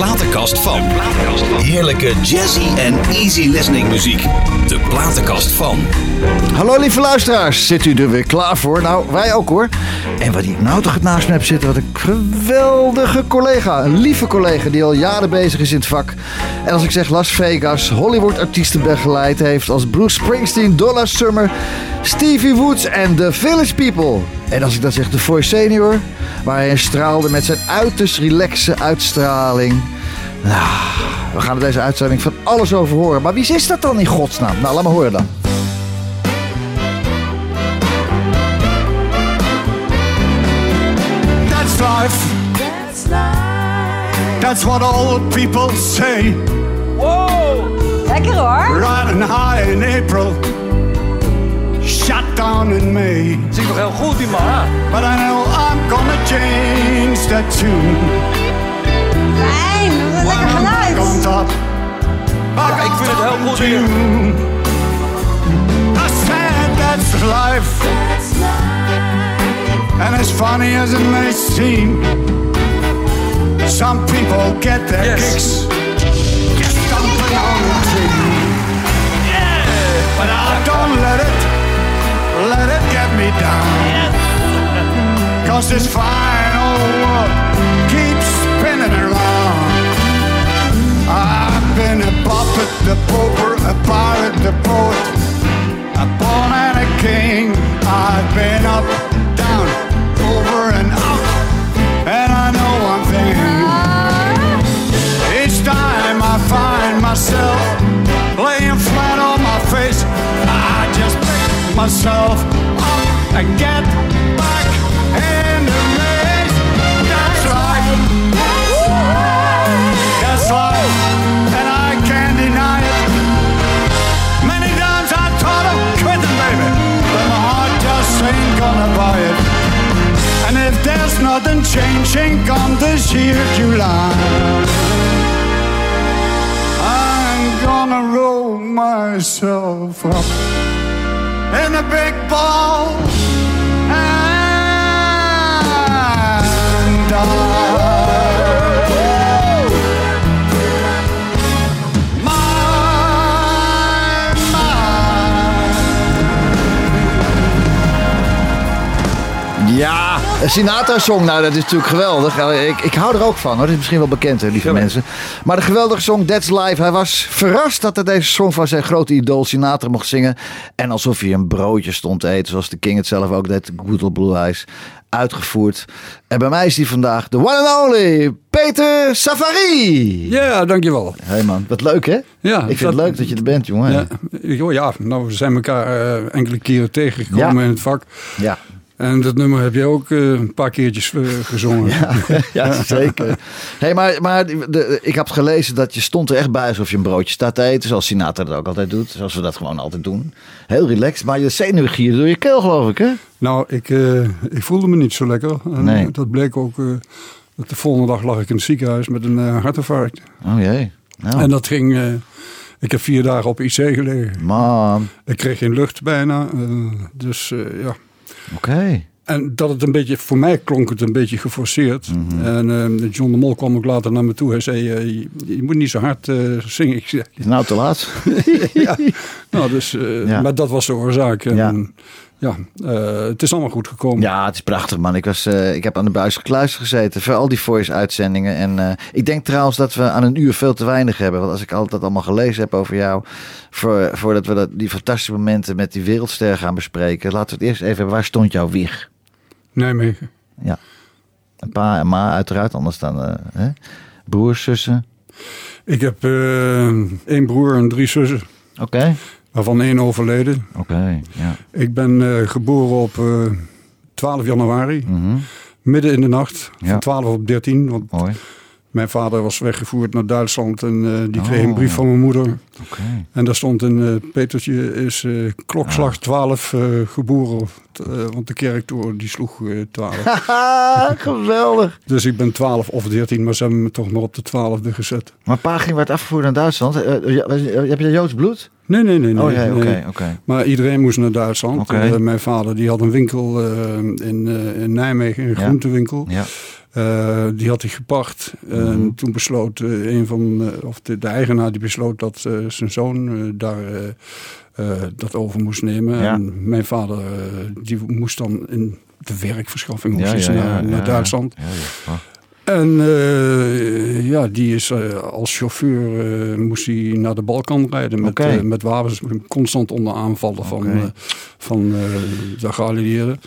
platenkast van. Heerlijke jazzy en easy listening muziek. De platenkast van. Hallo lieve luisteraars, zit u er weer klaar voor? Nou, wij ook hoor. En wat ik nou toch het naast me heb zitten, wat een geweldige collega. Een lieve collega die al jaren bezig is in het vak. En als ik zeg Las Vegas, Hollywood artiesten begeleid heeft als Bruce Springsteen, Donna Summer, Stevie Woods en The Village People. En als ik dat zeg, de Voice Senior, waar hij straalde met zijn uiterst relaxe uitstraling. Nou, we gaan er deze uitzending van alles over horen. Maar wie is dat dan in godsnaam? Nou, laat maar horen dan. That's life. That's what old people say. Lekker hoor. Riding high in April, shut down in May. Zingt nog heel goed die man. hè? But I know I'm gonna change that tune. Fijn, wat een lekker I'm geluid. back on top. Ja, ik vind het heel goed hier. I said that's life. And as funny as it may seem, some people get their Yes. kicks just stomping on a tree. But I don't let it, let it get me down. Cause this fine old world keeps spinning around. I've been a puppet, the pauper, a pirate, the poet, a pawn and a king. I've been up, myself up and get back in the race. That's life. That's life, and I can't deny it. Many times I thought of quitting, baby, but my heart just ain't gonna buy it. And if there's nothing changing come this year, July, I'm gonna roll myself up in a big ball Sinatra-song, nou dat is natuurlijk geweldig. Ik, ik hou er ook van hoor, dat is misschien wel bekend hè, lieve mensen. Maar de geweldige song That's Life, hij was verrast dat hij deze song van zijn grote idool Sinatra mocht zingen. En alsof hij een broodje stond te eten, zoals de King het zelf ook deed, Good Old Blue Eyes. Uitgevoerd. En bij mij is die vandaag de one and only Peter Safari. Ja, dankjewel. Hé man, wat leuk hè? Ja, ik vind dat- het leuk dat je er bent jongen. Ja, ja, nou, we zijn elkaar eh, enkele keren tegengekomen Ja. in het vak. ja. En dat nummer heb je ook eh, een paar keertjes eh, gezongen. Ja, ja zeker. Hey, maar maar de, ik heb gelezen dat je stond er echt bij alsof je een broodje staat te eten. Zoals Sinatra dat ook altijd doet. Zoals we dat gewoon altijd doen. Heel relaxed. Maar je zenuwen gieren door je keel geloof ik hè? Nou, ik, eh, ik voelde me niet zo lekker. En Nee. Dat bleek ook. dat de volgende dag lag ik in het ziekenhuis met een hartinfarct. Oh jee. Nou, En dat ging. ik heb vier dagen op IC gelegen. man. Ik kreeg geen lucht bijna. dus ja. Oké. En dat het een beetje, voor mij klonk het een beetje geforceerd. Mhm. En eh, John de Mol kwam ook later naar me toe. Hij zei, eh, je, je moet niet zo hard eh, zingen. Ik zei, nou te laat? ja. nou, dus, Ja. Maar dat was de oorzaak. En, Ja. Ja, eh, het is allemaal goed gekomen. Ja, het is prachtig man. Ik, was, eh, ik heb aan de buis gekluisterd gezeten voor al die voice uitzendingen. En eh, ik denk trouwens dat we aan een uur veel te weinig hebben. Want als ik altijd allemaal gelezen heb over jou. Voor, voordat we dat, die fantastische momenten met die wereldster gaan bespreken. Laten we het eerst even hebben. Waar stond jouw wieg? Nijmegen. Ja. Een pa en ma uiteraard, anders dan hè? broers, zussen. Ik heb één broer en drie zussen. Oké. Waarvan één overleden. Oké, ja. Ik ben eh, geboren op eh 12 januari. Mhm. Midden in de nacht. Ja. Van 12 op 13. Want Mooi. mijn vader was weggevoerd naar Duitsland. En eh, die kreeg Oh. een brief van mijn moeder. Oké. En daar stond een Petertje is klokslag 12 eh, geboren. Want de kerktoren die sloeg eh 12. Haha, geweldig. dus ik ben 12 of 13, maar ze hebben me toch maar op de 12e gezet. Maar pa ging werd afgevoerd naar Duitsland. Heb je Joods bloed? Nee, nee, nee. nee, oh oké, nee. Maar iedereen moest naar Duitsland. Eh, mijn vader die had een winkel eh, in, eh, in Nijmegen, een Ja. groentewinkel. Ja. Die had hij gepakt. En toen besloot een van, of de, de eigenaar die besloot dat zijn zoon daar dat over moest nemen. Ja. En mijn vader die moest dan in de werkverschaffing moest naar, naar ja. Duitsland. Ja, ja. En eh, ja, die is eh, als chauffeur eh, moest hij naar de Balkan rijden met, met wapens, constant onder aanvallen van, van de geallieerden.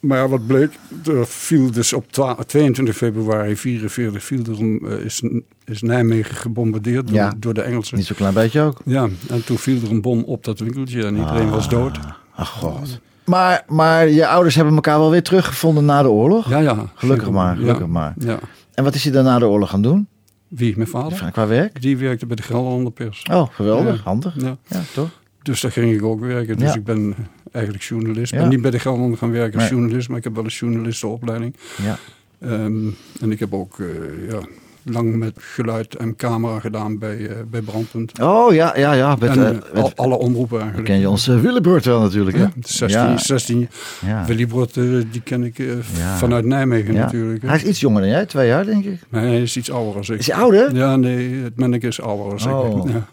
Maar ja, wat bleek, er viel dus op twa- 22 februari 44 viel er een, eh, is, is Nijmegen gebombardeerd door, Ja. door de Engelsen. Niet zo'n klein beetje ook. Ja, en toen viel er een bom op dat winkeltje en iedereen was dood. Ach god. Maar, maar je ouders hebben elkaar wel weer teruggevonden na de oorlog. Ja, ja. Gelukkig maar, Ja, gelukkig maar. Ja. En wat is hij dan na de oorlog gaan doen? Wie, mijn vader? Qua werk? Die werkte bij de Gelderlander Pers. Oh, geweldig. Ja. Handig. Ja. Ja, toch? Dus daar ging ik ook werken. Dus ik ben eigenlijk journalist. Ik ben niet bij de Gelderlander gaan werken als Nee. journalist, maar ik heb wel een journalistenopleiding. Ja. Ehm, en ik heb ook eh, ja, lang met geluid en camera gedaan bij, eh, bij Brandpunt. Oh, ja, ja, ja. Met, en eh, eh, met- al- alle omroepen eigenlijk. ken je onze Willebroert wel natuurlijk, hè? Ja, 16, Ja. 16. Ja. Die ken ik Ja. vanuit Nijmegen natuurlijk. hè. Hij is iets jonger dan jij, twee jaar denk ik. Maar hij is iets ouder als ik. Is hij ouder? Ja, nee, het manneke is ouder als Oh. ik. Ja.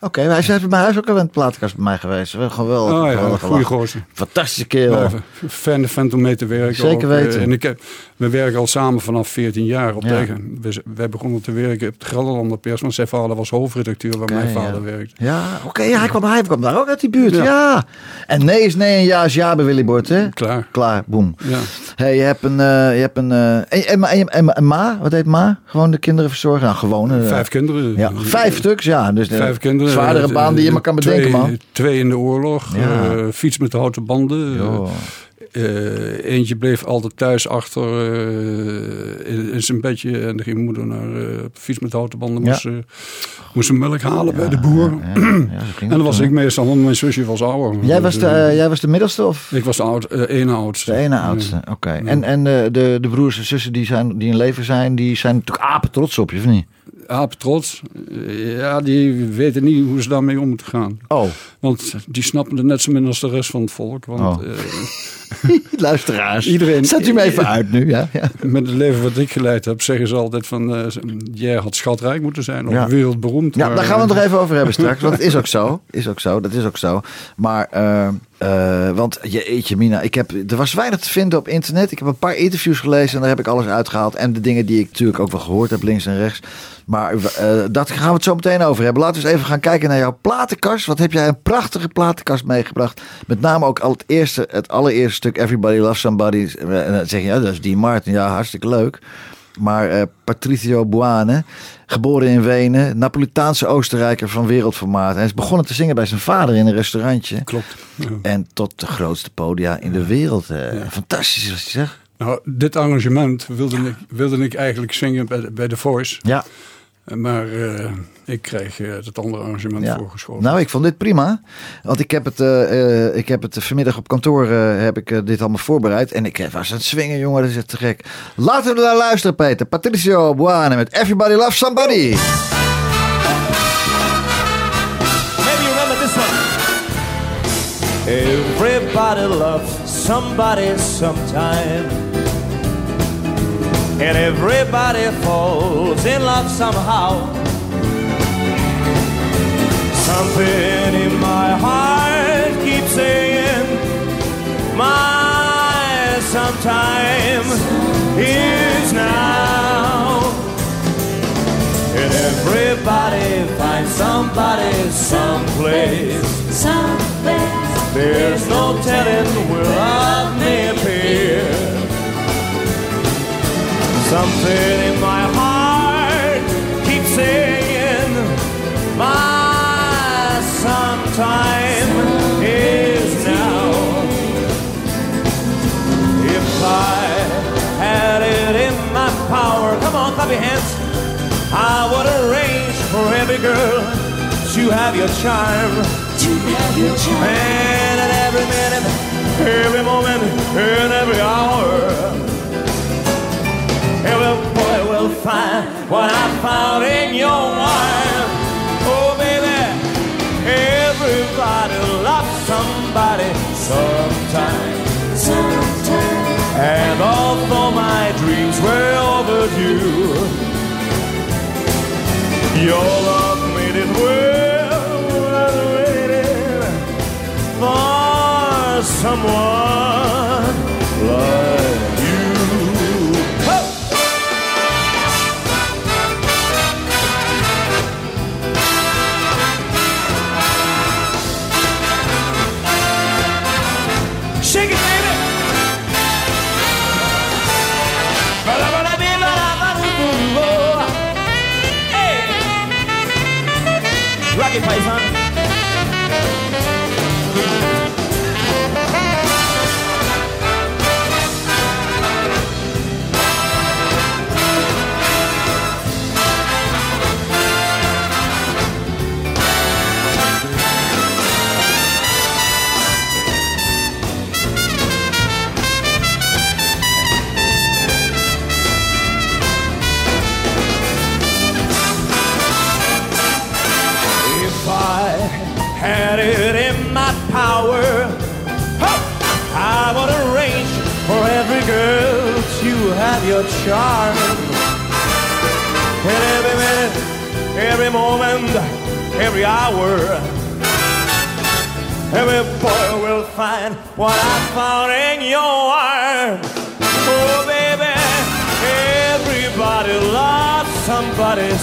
Oké. Oké, hij is bij mij hij is ook al in het plaatkast bij mij geweest. Wel Geweldig. Oh ja, goede gozer. Fantastische kerel. Ja, fijne vent om mee te werken. Zeker ook. Weten. En ik heb, we werken al samen vanaf 14 jaar op Ja. eigen. We, begonnen te werken op de Gelderlander Pers. Want zijn vader was hoofdredacteur waar mijn ja. vader werkte. Ja, oké, ja, hij, kwam, hij kwam daar ook uit die buurt. Ja. En nee is nee en ja is ja bij Willy Bord, hè? Klaar. Klaar, boem. Ja. Hey, je hebt een... eh, je hebt een eh, en, en, en, en, en Ma, wat heet Ma? Gewoon de kinderen verzorgen? Nou, gewoon. eh, Vijf kinderen. Ja, vijf stuks, ja. Dus Vijf kinderen. Zwaardere Eh, baan die je maar kan twee- bedenken, man. Twee in de oorlog. Ja. eh, fiets met de houten banden. Eh, eentje bleef altijd thuis achter eh, in, in zijn bedje. En dan ging moeder naar fiets met houten banden. Ja. Moest, ze moest ze melk halen bij de boer. Ja, ja, ja, En dan was ik meestal, want mijn zusje was ouder. Jij was, de, Dus, eh, jij was de middelste of ik was de oud, ene oudste. de ene oudste? Oké. En, en de, de, de broers en zussen die, zijn, die in leven zijn, die zijn natuurlijk apen trots op je, of niet? Aap trots. Eh, Ja, die weten niet hoe ze daarmee om moeten gaan. Oh, Want die snappen het net zo min als de rest van het volk. Want Oh. luisteraars. Iedereen- Zet u me even uit nu, ja. ja. met het leven wat ik geleid heb, zeggen ze altijd van... eh, jij had schatrijk moeten zijn of Ja. wereldberoemd. Ja, maar, daar gaan we het eh, nog even over hebben straks. Want het is ook zo. Is ook zo. Dat is ook zo. Maar, eh, eh, want jeetje mina, ik heb, er was weinig te vinden op internet. Ik heb een paar interviews gelezen en daar heb ik alles uitgehaald. En de dingen die ik natuurlijk ook wel gehoord heb, links en rechts. Maar eh daar gaan we het zo meteen over hebben. Laten we eens even gaan kijken naar jouw platenkast. Wat heb jij een prachtige platenkast meegebracht. Met name ook al het eerste, het allereerste stuk Everybody Loves Somebody. En dan zeg je, ja, dat is Dean Martin. Ja, hartstikke leuk. Maar eh, Patricio Buane, geboren in Wenen, Napolitaanse Oostenrijker van wereldformaat. Hij is begonnen te zingen bij zijn vader in een restaurantje. Klopt. Ja. En tot de grootste podia in de wereld. eh, Fantastisch was hij zeg. Nou, dit arrangement wilde ik, wilde ik eigenlijk zingen bij de, bij The Voice. Ja, Maar eh, ik kreeg eh, het andere arrangement ja. voorgeschoven. Nou, ik vond dit prima. Want ik heb het, eh, eh, ik heb het vanmiddag op kantoor heb ik, dit allemaal voorbereid. En ik was aan het swingen, jongen. Dat is echt te gek. Laten we naar luisteren, Peter. Patricio Buane met Everybody Loves Somebody. Maybe you remember this one. Everybody loves somebody sometime. And everybody falls in love somehow. Something in my heart keeps saying, My sometime is now. And everybody finds somebody someplace. There's no telling where love may appear. Something in my heart keeps saying, My sometime is now. If I had it in my power, come on, clap your hands. I would arrange for every girl to have your charm. To have your charm. And at every minute, every moment, and every hour. Every boy will find what I found in your wine. Oh baby, everybody loves somebody sometime. Sometime. And although my dreams were overdue, your love made it well I waited for someone love.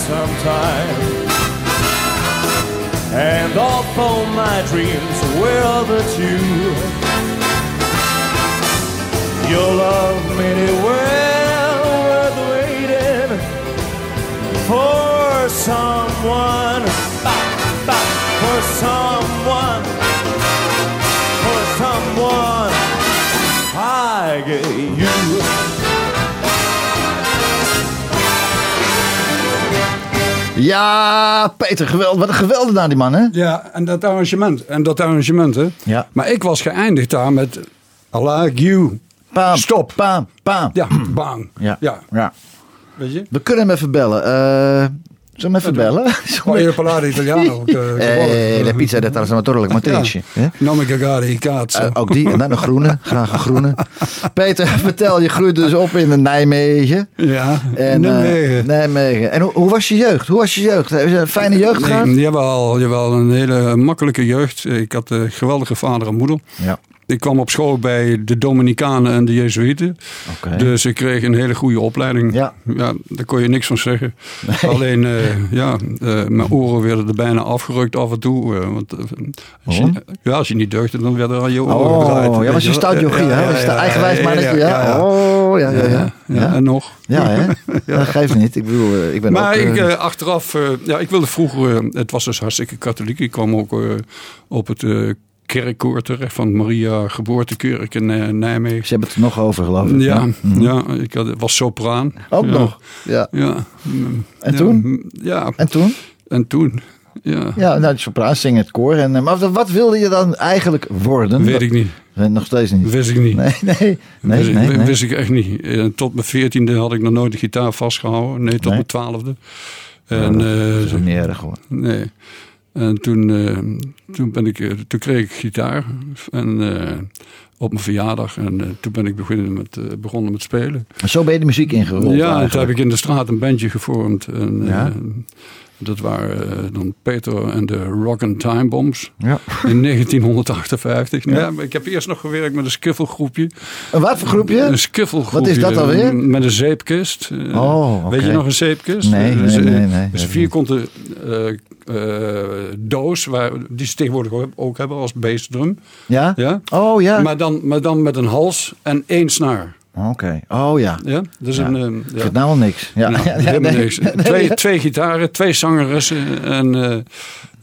Sometime. And although my dreams were but you, your love made it well worth waiting for someone, Ja, Peter, geweld, wat een geweldig die man, hè? Ja, en dat arrangement. En dat arrangement, hè. Ja. Maar ik was geëindigd daar met I like you. Paam, Stop. Paam, paam. Ja, bang. Ja. ja. ja. Weet je? We kunnen hem even bellen. Eh zullen we hem even bellen? Poi io parlare italiano. Eh, de pizza de trasformatore motrice. hè? Non mi cagare i cazzo. Eh, ook die. En dan een groene. Graag een groene. Peter, vertel, je groeide dus op in Nijmegen. ja, En, eh, Nijmegen. Nijmegen. En hoe, hoe was je jeugd? Hoe was je jeugd? Heb je een fijne jeugd gehad? Nee, jawel, jawel, een hele makkelijke jeugd. Ik had een geweldige vader en moeder. Ja. Ik kwam op school bij de Dominicanen en de Jezuïeten. Dus ik kreeg een hele goede opleiding. Ja. daar kon je niks van zeggen. Alleen, eh, ja, eh, mijn oren werden er bijna afgerukt af en toe. eh, want, als, je, Waarom? ja, als je niet deugde, dan werden er aan je oren Oh, gedraaid. ja, was je jochie, hè? Was je eigenwijs mannetje? Ja. Oh, ja, ja, ja. Ja, en nog. Ja, hè? Dat geeft niet. Ik bedoel, ik ben Maar ook... ik, achteraf, ja, ik wilde vroeger, het was dus hartstikke katholiek. Ik kwam ook op het kerkkoor terecht van Maria Geboortekerk in eh, Nijmegen. Ze hebben het er nog over, geloof ik. Ja, Mhm. ja, ik had, was sopraan. Ook ja. nog. Ja. Ja. En ja, toen? mm, Ja, En toen? en toen. Ja, Ja, nou, sopraan zingen het koor. En, eh, maar wat wilde je dan eigenlijk worden? weet ik niet. Nog steeds niet. Wist ik niet. Nee, nee, nee, wist, nee. nee. wist ik echt niet. Eh, Tot mijn veertiende had ik nog nooit de gitaar vastgehouden. Nee, tot Nee. mijn twaalfde. Oh, En, dat eh, is niet erg hoor. Nee. En toen, eh, toen, ben ik, eh, toen kreeg ik gitaar. En, eh, op mijn verjaardag. En toen ben ik begonnen met, begonnen met spelen. Maar zo ben je de muziek ingerold ja, en toen heb ik in de straat een bandje gevormd. En, Ja? dat waren dan Peter en de Rock and Time Bombs. Ja. In 1958. Ja. maar ik heb eerst nog gewerkt met een skiffelgroepje. Een wat voor groepje? Een skiffelgroepje. Wat is dat alweer? Met een zeepkist. Oh. Weet je nog een zeepkist? Nee, nee, dus, nee, nee, Dus ik niet. Eh, doos, waar, die ze tegenwoordig ook- hebben als bassdrum. Ja? Ja? Oh ja. Maar, dan, maar dan met een hals en één snaar. Oké. Oh ja. Ja? Dus Ja. een, eh, Ik ja. vind nou al niks. Ja. Nou, nee. niks. Twee, twee gitaren, twee zangeressen. En eh,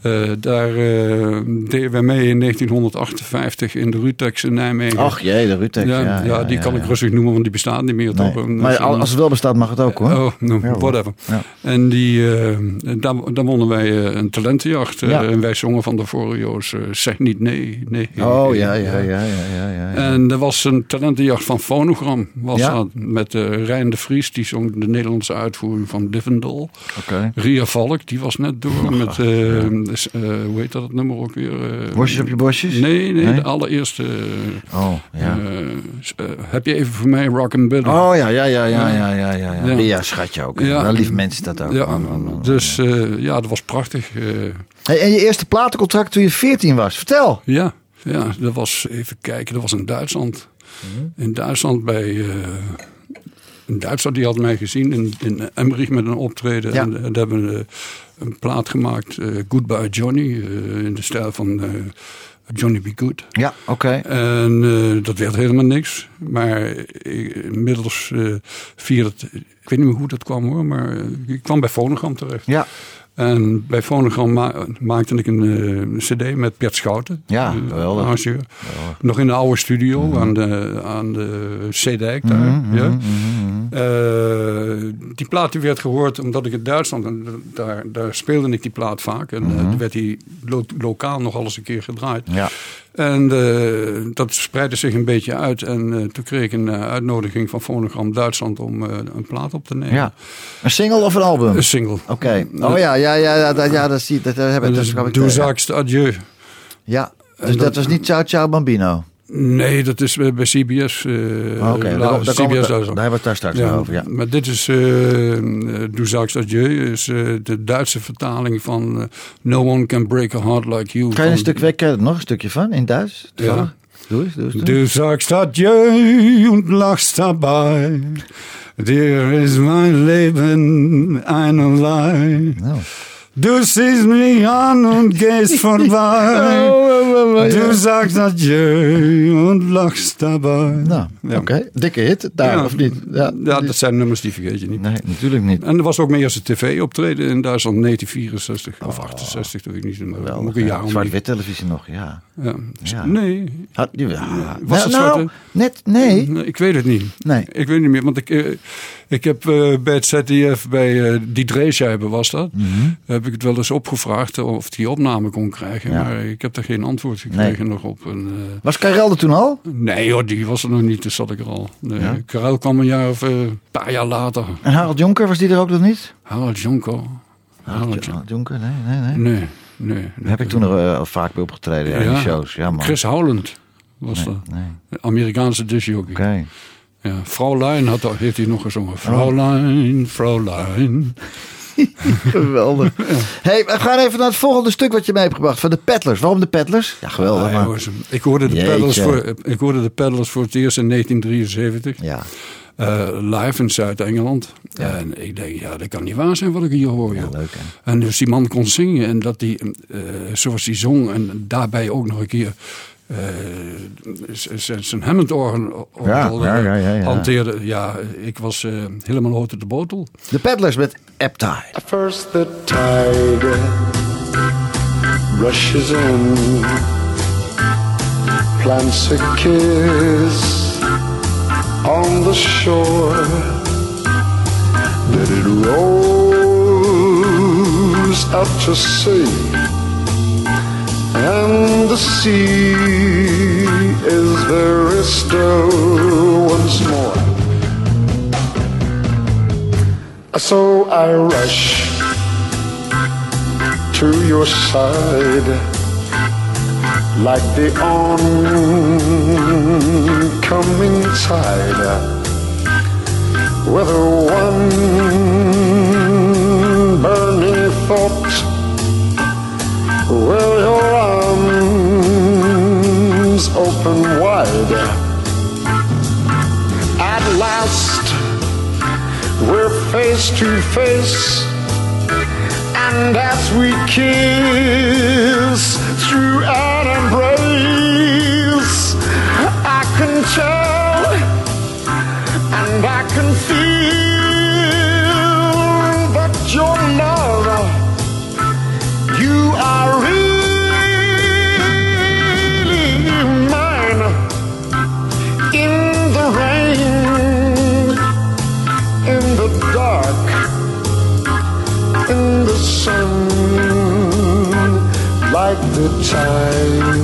eh, daar eh, deden wij mee in 1958 in de Rutex in Nijmegen. Ach jee, de Rutex. ja, Ja, ja, die kan ik rustig noemen, want die bestaat niet meer. Nee. Maar al- als het wel bestaat mag het ook hoor. Oh, no, whatever. Ja. En die, eh, daar, daar wonnen wij een talentenjacht. Ja. en wij zongen van de Forio's, eh, zeg niet nee, nee. Oh ja, ja, ja, ja, ja. ja, ja. En er was een talentenjacht van Fonogram. Was dat. Met Rijn de Vries, die zong de Nederlandse uitvoering van Divendel. Oké. Ria Valk, die was net door met, eh, hoe heet dat het nummer ook weer? Eh, Bosjes op je bosjes? Nee, nee, Nee? de allereerste. Oh, ja. eh, s- eh, heb je even voor mij Rock and Billy? Oh ja, ja, ja, ja, ja, ja, ja. ja. Ja. ja schatje ook. Ja. Wel lief mensen dat ook. ja, dus ja, dat was prachtig. Hey, en je eerste platencontract toen je 14 was. Vertel. ja, ja, dat was, even kijken, dat was in Duitsland. In Duitsland bij... in Duitsland, die had mij gezien in, in Emmerich met een optreden. Ja. En, en daar hebben we een plaat gemaakt, eh, Goodbye Johnny, eh, in de stijl van eh, Johnny B. Good. Ja, oké. En dat werd helemaal niks. Maar ik- inmiddels eh, via het... Ik weet niet meer hoe dat kwam hoor, maar ik kwam bij Phonogram terecht. Ja, En bij Phonogram ma- maakte ik een eh, cd met Bert Schouten. Ja, eh, geweldig. arrangeur. Nog in de oude studio aan de, aan de Zeedijk daar. Mhm, ja. Eh, die plaat die werd gehoord omdat ik in Duitsland, en daar, daar speelde ik die plaat vaak. En die werd die lo- lokaal nog alles een keer gedraaid. ja. En eh, dat spreidde zich een beetje uit. En eh, toen kreeg ik een eh, uitnodiging van Phonogram Duitsland om een plaat op te nemen. ja. Een single of een album? Een single. Oké. Oh ja, ja, ja, ja, dat, ja, dat, zie, dat, dat heb ik. En Dat dus Doe adieu. Ja, dus dat- was niet Ciao Ciao Bambino. Nee, dat is bij bij CBS. eh Oh, Oké, la- daar, daar, CBS hebben we het daar straks Ja, over. Ja. Maar dit is uh, Doe adieu. Is eh, de Duitse vertaling van eh, No one can break a heart like you. Kan je een stuk weg, ken je er nog een stukje van in Duits? toevallig? Doe eens, doe eens. doe. Du sagst adieu und lachst dabei. Dir ist mein Leben einerlei. Nou. Du siehst mich an und gehst vorbei. Du sagst adieu und lachst dabei. Nou, Ja. oké. Dikke hit daar, Ja. of niet? Ja, Ja, dat zijn nummers die vergeet je niet. Nee, natuurlijk niet. En er was ook mijn eerste tv-optreden in Duitsland, 1964 of 68, dat weet ik niet. Maar Wel, ook een jaar. Zwart-wit televisie nog, ja. Ja. Ja. Nee, Had, ja. Was nou, het nou, net, nee. nee, ik weet het niet. Nee. Ik weet niet meer, want ik, eh, ik heb eh, bij het ZDF, bij eh, die was dat, heb ik het wel eens opgevraagd of die opname kon krijgen. Mhm. Ja. Maar ik heb daar geen antwoord gekregen nog op. En, eh, Was Karel er toen al? nee hoor, die was er nog niet, dus zat ik er al. Nee, Ja. Karel kwam een jaar of eh, een paar jaar later. En Harald Jonker, was die er ook nog niet? Harald Jonko. Harald Jonker, nee, nee, nee. Nee, nee. Daar heb ik toen er eh, al vaak bij opgetreden ja, in shows. Ja, man. Chris Howland was nee, dat. Amerikaanse discjockey. Oké. Ja, Fraulein had, heeft hij nog gezongen. Fraulein, Fraulein. Geweldig. Hey, we gaan even naar het volgende stuk wat je mee hebt gebracht. Van de Peddlers. Waarom de Peddlers? Ja, geweldig. Ah, ik, hoorde de Jeetje. Peddlers voor, ik hoorde de Peddlers voor het eerst in 1973. Ja. eh, live in Zuid-Engeland. En ik denk, ja, dat kan niet waar zijn wat ik hier hoor. ja, leuk hè. En dus die man kon zingen en dat die, eh, zoals hij zong en daarbij ook nog een keer zijn Hammond-orgel Ja, orgel, ja, eh, ja, ja, ja. hanteerde. Ja, ik was eh, helemaal hoog uit de botel. De Peddlers met Appetite. First the tide rushes in, plants a kiss on the shore. Then it rolls out to sea, and the sea is very still once more. So I rush to your side like the oncoming tide with a one burning thought will your wide at last we're face to face, and as we kiss through an embrace, I can tell and I can feel like the time.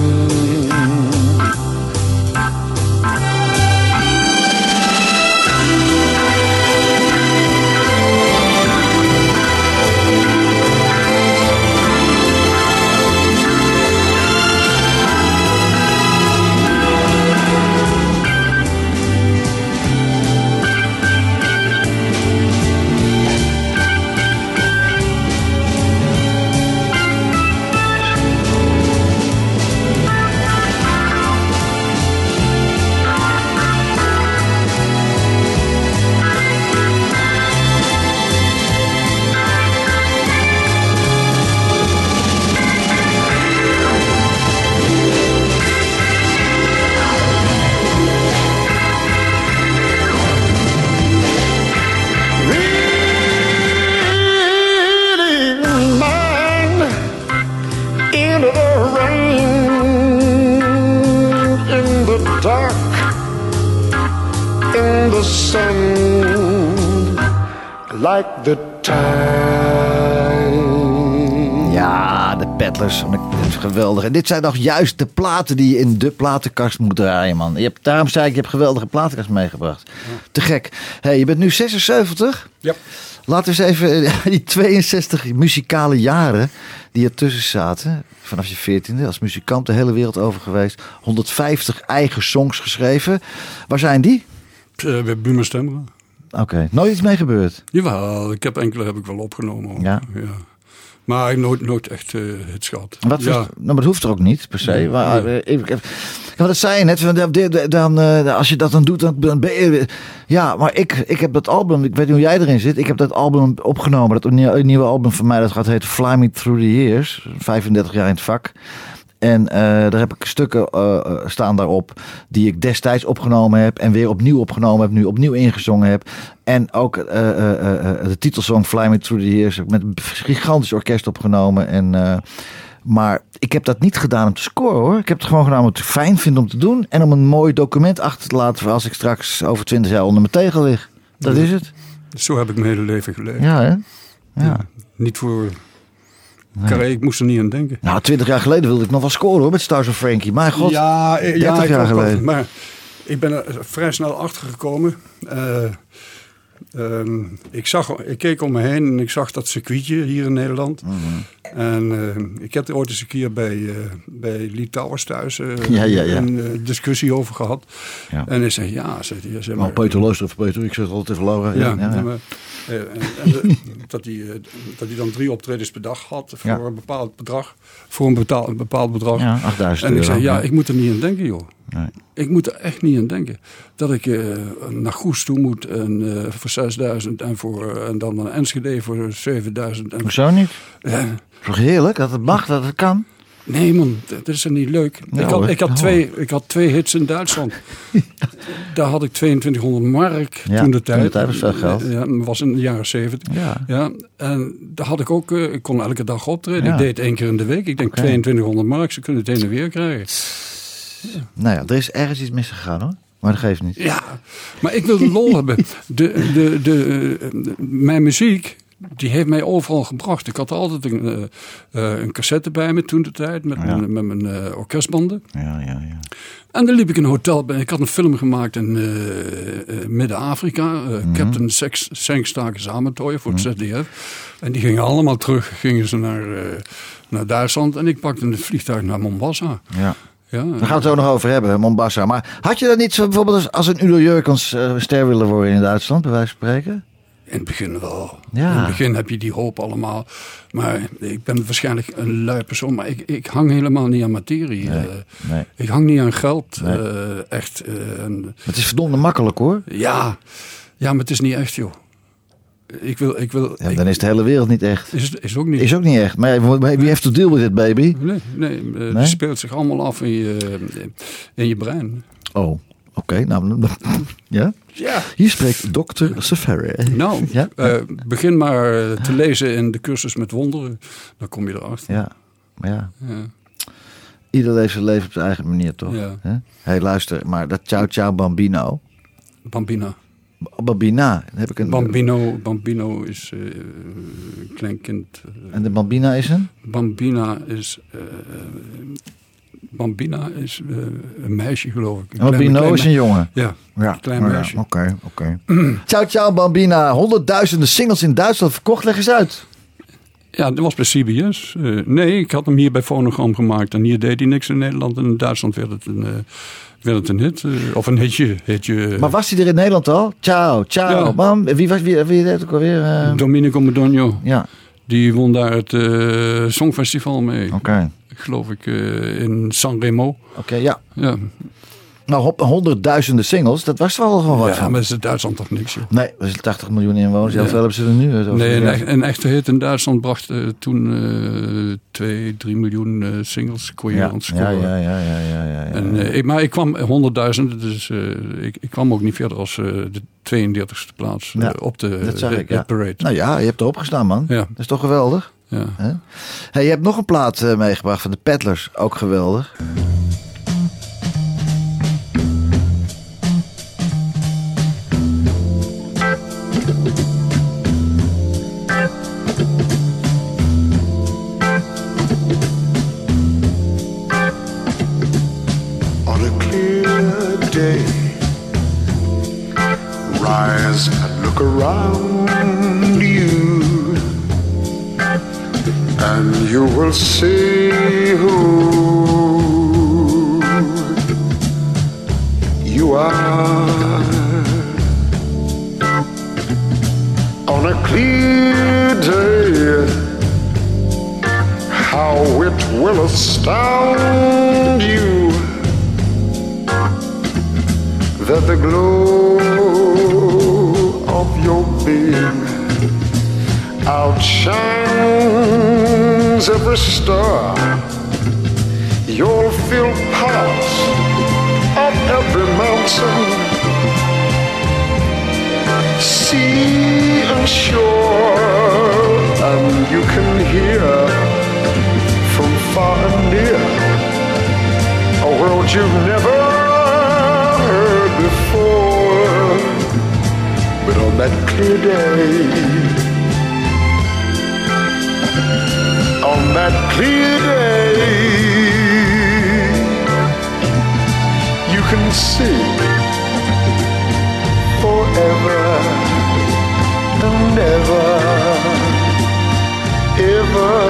Dat is geweldig. En dit zijn toch juist de platen die je in de platenkast moet draaien, man. Je hebt, daarom zei ik, je hebt geweldige platenkast meegebracht. Te gek. hey, je bent nu 76. Ja. Laten we eens even eh, die 62 muzikale jaren die ertussen zaten. Vanaf je 14e als muzikant de hele wereld over geweest. 150 eigen songs geschreven. Waar zijn die? Uh, bij Buma Stemra. Oké, nooit iets mee gebeurd. Jawel, ik heb enkele heb ik wel opgenomen. ook. Ja. Maar nooit, nooit echt eh het gehad. Wat ja. nou, maar dat hoeft er ook niet per se. Nee, Maar, nee. eh, ik, ik- ja, dat zei je net. van, dan- Dan, eh, als je dat dan doet, dan, dan ben je. Ja, maar ik, ik heb dat album. Ik weet niet hoe jij erin zit. Ik heb dat album opgenomen. Dat nieuwe, nieuwe album van mij. Dat gaat heet Fly Me Through the Years. 35 jaar in het vak. En eh, daar heb ik stukken eh, eh, staan daarop die ik destijds opgenomen heb en weer opnieuw opgenomen heb, nu opnieuw ingezongen heb. En ook de titelsong Fly Me Through the Years met een gigantisch orkest opgenomen. En, maar ik heb dat niet gedaan om te scoren hoor. Ik heb het gewoon gedaan omdat ik het fijn vind om te doen en om een mooi document achter te laten voor als ik straks over 20 jaar onder mijn tegel lig. Dat is het. Zo heb ik mijn hele leven geleefd. Ja, hè? Ja. Niet voor... Carré, ik moest er niet aan denken. Nou, 20 jaar geleden wilde ik nog wel scoren hoor met Stars of Frankie. Maar god. ja, eh, 30 ja, ik jaar geleden. Maar ik ben er vrij snel achter gekomen. Eh, ehm, ik, zag, ik keek om me heen en ik zag dat circuitje hier in Nederland. Mhm. En eh, ik heb er ooit eens een keer bij, eh bij Lee Towers thuis eh, Ja, ja, ja. een discussie over gehad. Ja. En hij zei, ja, zei hij, zeg Nou, maar, Peter luister Peter. Ik zeg het altijd even Laura. ja, ja, ja. maar, en, dat, hij, dat hij dan drie optredens per dag had voor een bepaald bedrag. Voor een, betaal, een bepaald bedrag. Ja, 8000 en ik zei, ja, Ja. ik moet er niet aan denken, joh. Nee. Ik moet er echt niet aan denken. Dat ik eh, naar Goes toe moet en, eh, voor 6000 en, voor, eh, en dan naar Enschede voor 7000. En, Hoezo niet? Toch heerlijk dat het mag, dat het kan. nee man, dat is er niet leuk. Ja, ik, had, hoor. ik, had Ja, twee, ik had twee hits in Duitsland. Daar had ik 2200 mark Ja, toen de tijd. toen de tijd was veel geld. Ja, was in de jaren 70. Ja. Ja, en daar had ik ook, ik kon elke dag optreden. Ik deed één keer in de week. Ik denk Oké. 2200 mark, ze kunnen het heen en weer krijgen. Nou ja, er is ergens iets misgegaan hoor. Maar dat geeft niet. Ja, maar ik wil de lol hebben. De, de, de, eh, mijn muziek, die heeft mij overal gebracht. Ik had altijd een, eh, eh, een cassette bij me toen de tijd, met Ja. mijn, met mijn orkestbanden. Ja, ja, ja. En dan liep ik in een hotel bij. Ik had een film gemaakt in Midden-Afrika. Mhm. Captain Sex, Senkstaken Samentooien voor het ZDF. En die gingen allemaal terug gingen ze naar, naar Duitsland. En ik pakte een vliegtuig naar Mombasa. ja. Ja, Daar gaan we het zo nog over hebben, Mombasa. Maar had je dan niet zo bijvoorbeeld als, een Udo Jurkens eh, ster willen worden in Duitsland, bij wijze van spreken? In het begin wel. Ja. In het begin heb je die hoop allemaal. Maar ik ben waarschijnlijk een lui persoon. Maar ik, ik hang helemaal niet aan materie. Nee, eh. nee. Ik hang niet aan geld. Nee. eh, echt. Het is verdomde makkelijk hoor. ja. ja, maar het is niet echt joh. Ik wil... Ik wil Ja, dan is de hele wereld niet echt. is, het- is ook niet. Is ook niet echt. Maar wie heeft to deal with it, baby? Nee, nee, eh, Nee? die speelt zich allemaal af in je, in je brein. Oh, oké. nou, ja. Ja. Hier spreekt dokter Safari. Nou, Ja? eh, begin maar eh, te lezen in de cursus met wonderen. Dan kom je erachter. Ja, maar ja. Ja. Ieder leeft zijn leven op zijn eigen manier, toch? Ja. Hé, hey, luister, maar dat Ciao Ciao Bambino. Bambina. Bambina, dan heb ik een... Bambino, Bambino is eh, een klein kind. En de Bambina is een? Bambina is. eh, Bambina is eh, een meisje, geloof ik. Een klein- Bambino klein is een jongen. Ja, Ja, klein nou ja, meisje. Oké, oké. Ciao Ciao Bambina, honderdduizenden singles in Duitsland verkocht. Leg eens uit. Ja, dat was bij CBS. Eh, nee, ik had hem hier bij Phonogram gemaakt. En hier deed hij niks in Nederland. En in Duitsland werd het een, eh, werd het een hit. eh, of een hitje. hitje Maar was hij er in Nederland al? Ciao, ciao, Ja. Wie was wie, wie deed het ook alweer? Domenico Madonna. ja, Die won daar het Songfestival mee. oké. Geloof ik in Sanremo. Oké, ja. Ja, Nou, honderdduizenden singles, dat was wel gewoon wat ja van. maar is in Duitsland toch niks, joh. Nee, dat is 80 miljoen inwoners. Ja. Hoeveel hebben ze er nu? Over? Nee, een, Ja. echt- een echte hit in Duitsland bracht eh, toen eh 2, 3 miljoen eh, singles kon je ja. aan Ja, scoren. ja, ja, ja, ja, ja, ja. En, eh, ik, maar ik kwam 100.000, dus ik, ik kwam ook niet verder als de 32e plaats op de, dat zag ik, parade. Nou ja, je hebt erop gestaan, man. Ja. Dat is toch geweldig? Ja. Hey, je hebt nog een plaat meegebracht van de Peddlers. Ook geweldig. Around you, and you will see who you are. On a clear day, how it will astound you that the glow outshines every star. You'll feel parts of every mountain, sea and shore, and you can hear from far and near a world you've never heard before. But on that clear day, on that clear day, you can see forever and ever, evermore.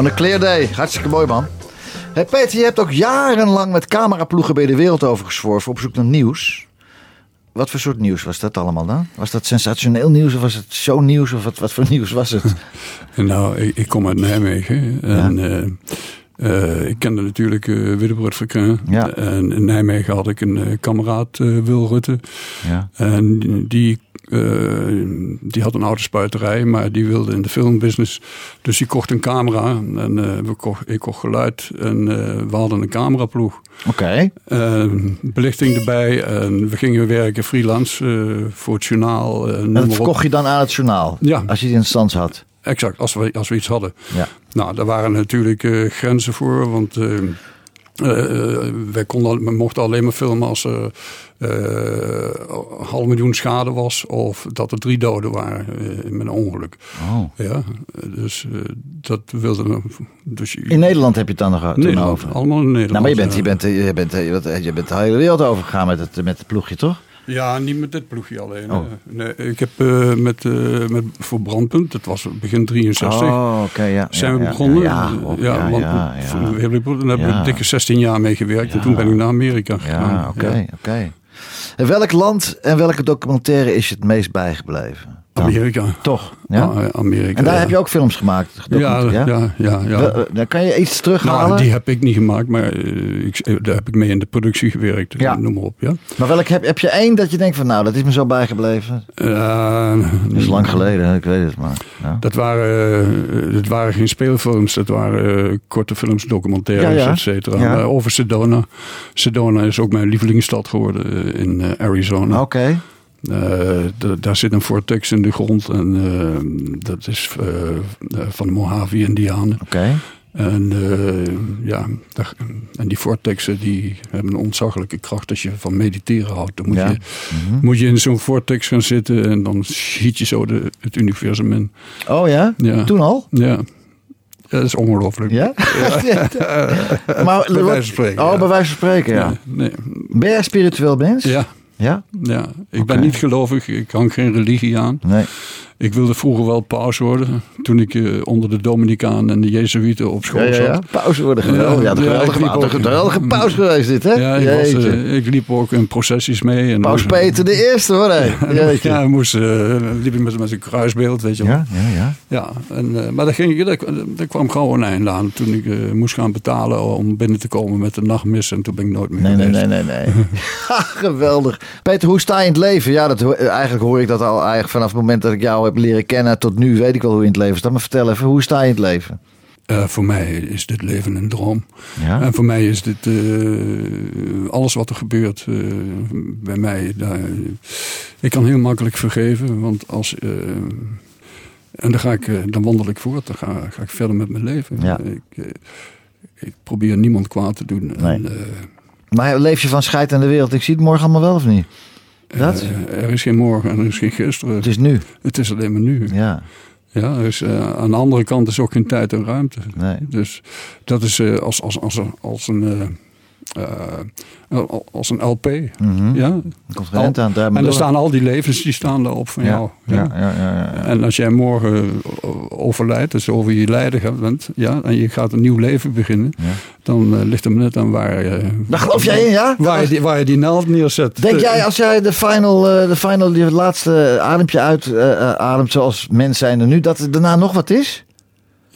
On a clear day. Hartstikke mooi, man. Hey Peter, je hebt ook jarenlang met cameraploegen bij de wereld over gezworven op zoek naar nieuws. Wat voor soort nieuws was dat allemaal dan? Was dat sensationeel nieuws of was het shownieuws of wat, wat voor nieuws was het? Nou, ik, ik kom uit Nijmegen. En eh, eh, ik kende natuurlijk uh, Verkrin. Ja. En in Nijmegen had ik een eh, kameraad, eh, Wil Rutte. Ja. En die, eh, die had een autospuiterij, maar die wilde in de filmbusiness. Dus die kocht een camera. En eh, we kocht, ik kocht geluid. En eh, we hadden een cameraploeg. Oké. Eh, belichting erbij. En we gingen werken freelance eh, voor het journaal. eh, En dat op. verkocht je dan aan het journaal? Ja. Als je die in stand had? Exact, als we, als we iets hadden. Ja. Nou, daar waren natuurlijk eh, grenzen voor, want eh, eh, wij konden, we mochten alleen maar filmen als er een half miljoen schade was of dat er drie doden waren met een ongeluk. Oh. Ja, dus dat wilden we. Dus In Nederland heb je het dan nog toen Nederland, over? allemaal in Nederland. Nou, maar je bent, je, bent, je, bent, je, bent, je bent de hele wereld overgegaan met het, met het ploegje, toch? Ja, niet met dit ploegje alleen. Oh. Nee, ik heb eh, met, eh, met, voor Brandpunt, dat was begin 63. Oh, oké, ja. zijn ja, we begonnen. Ja, ja, ja, daar we Ja. dikke 16 jaar mee gewerkt. En toen ben ik naar Amerika gegaan. Ja, oké, oké. En welk land en welke documentaire is je het meest bijgebleven? Dan? Amerika. Toch? Ja? Ah, Amerika. en daar ja. heb je ook films gemaakt? Ja, ja, ja, ja. Eh, Dan kan je iets terughalen? Nou, die heb ik niet gemaakt, maar eh, ik, eh, daar heb ik mee in de productie gewerkt. Ja. Noem maar op, ja. Maar welk heb, heb je één dat je denkt van nou, dat is me zo bijgebleven? Eh, Dat is lang geleden, ik weet het maar. Ja. Dat waren, dat waren geen speelfilms, dat waren korte films, documentaires, Ja, ja. et cetera. Ja. Over Sedona. Sedona is ook mijn lievelingsstad geworden in Arizona. Oké. D- daar zit een vortex in de grond en eh, dat is eh, eh, van de Mojave-Indianen. Oké. En, eh, ja, daar- en die vortexen die hebben een ontzaglijke kracht als je van mediteren houdt. Dan moet, Ja. je, moet je in zo'n vortex gaan zitten en dan schiet je zo de, het universum in. Oh ja? Ja. Toen al? Ja, ja dat is ongelooflijk. Ja? maar, Bij wijze van spreken, Oh, ja. bij wijze van spreken, ja. Nee, Ben jij een spiritueel mens? ja, Ja? ja. Ik ben niet gelovig, ik hang geen religie aan. Nee. Ik wilde vroeger wel paus worden, toen ik eh, onder de Dominicaan en de Jezuïeten op school Ja, ja, ja. zat. Pauze worden geweldig. Ja, de Ja, geweldige, ook- geweldige paus geweest dit, hè? Ja, ik, was, Jeetje. eh, ik liep ook in processies mee. En Paus Peter de Eerste, hoor. Jeetje. Ja, moest, eh, liep ik met, met een kruisbeeld, weet je wel. Ja, ja, ja. Ja, en, maar daar, ging, ik- daar, daar kwam gauw een einde aan toen ik moest gaan betalen om binnen te komen met de nachtmis. En toen ben ik nooit meer Nee, nee, nee, nee, nee. Geweldig. Peter, hoe sta je in het leven? Ja, dat, eigenlijk hoor ik dat al eigenlijk vanaf het moment dat ik jou heb leren kennen tot nu weet ik wel hoe je in het leven staat. Maar vertel even, hoe sta je in het leven? Eh, voor mij is dit leven een droom. Ja. En voor mij is dit eh, alles wat er gebeurt eh, bij mij. Daar, ik kan heel makkelijk vergeven, want als. en dan, ga ik, dan wandel ik voort, dan ga, ga ik verder met mijn leven. Ja. Ik, ik probeer niemand kwaad te doen. Nee. En, Maar leef je van scheid aan de wereld? Ik zie het morgen allemaal wel of niet? Dat? eh, er is geen morgen en er is geen gisteren. Het is nu. Het is alleen maar nu. Ja. Ja, eh, aan de andere kant is ook geen tijd en ruimte. Nee. Dus dat is eh, als, als, als, als een. Eh, eh, als een LP. Mhm. Ja? Aan. En er staan al die levens die staan daarop van jou. ja, ja, ja, ja. En als jij morgen overlijdt, dus over je lijden bent, ja, en je gaat een nieuw leven beginnen, dan eh, ligt het net aan waar, eh, Daar geloof jij in, ja? waar, je die, waar je die naald neerzet. Denk Eh, jij als jij de final, eh, de final die laatste adempje uit eh, eh, ademt zoals mens zijn er nu, dat er daarna nog wat is?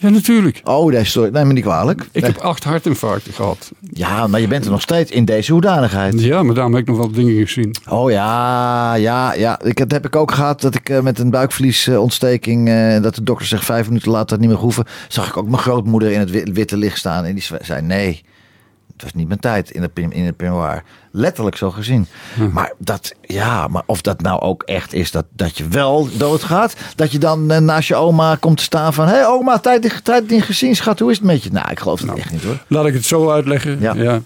Ja, natuurlijk. Oh, nee, sorry. Neem me niet kwalijk. Ik Nee. heb acht hartinfarcten gehad. Ja, maar je bent er nog steeds in deze hoedanigheid. Ja, maar daarom heb ik nog wel dingen gezien. Oh ja, ja, ja. Ik, dat heb ik ook gehad dat ik eh, met een buikvliesontsteking, eh, dat de dokter zegt vijf minuten later niet meer hoeven. Zag ik ook mijn grootmoeder in het wi- witte licht staan en die zei nee. Het was niet mijn tijd in pin- in het. Letterlijk zo gezien. Maar, dat, ja, maar of dat nou ook echt is dat, dat je wel doodgaat. Dat je dan eh, naast je oma komt te staan van... Hé hey, oma, tijd, tijd niet gezien schat, hoe is het met je? Nou, ik geloof het echt niet hoor. Laat ik het zo uitleggen. Ja. Ja.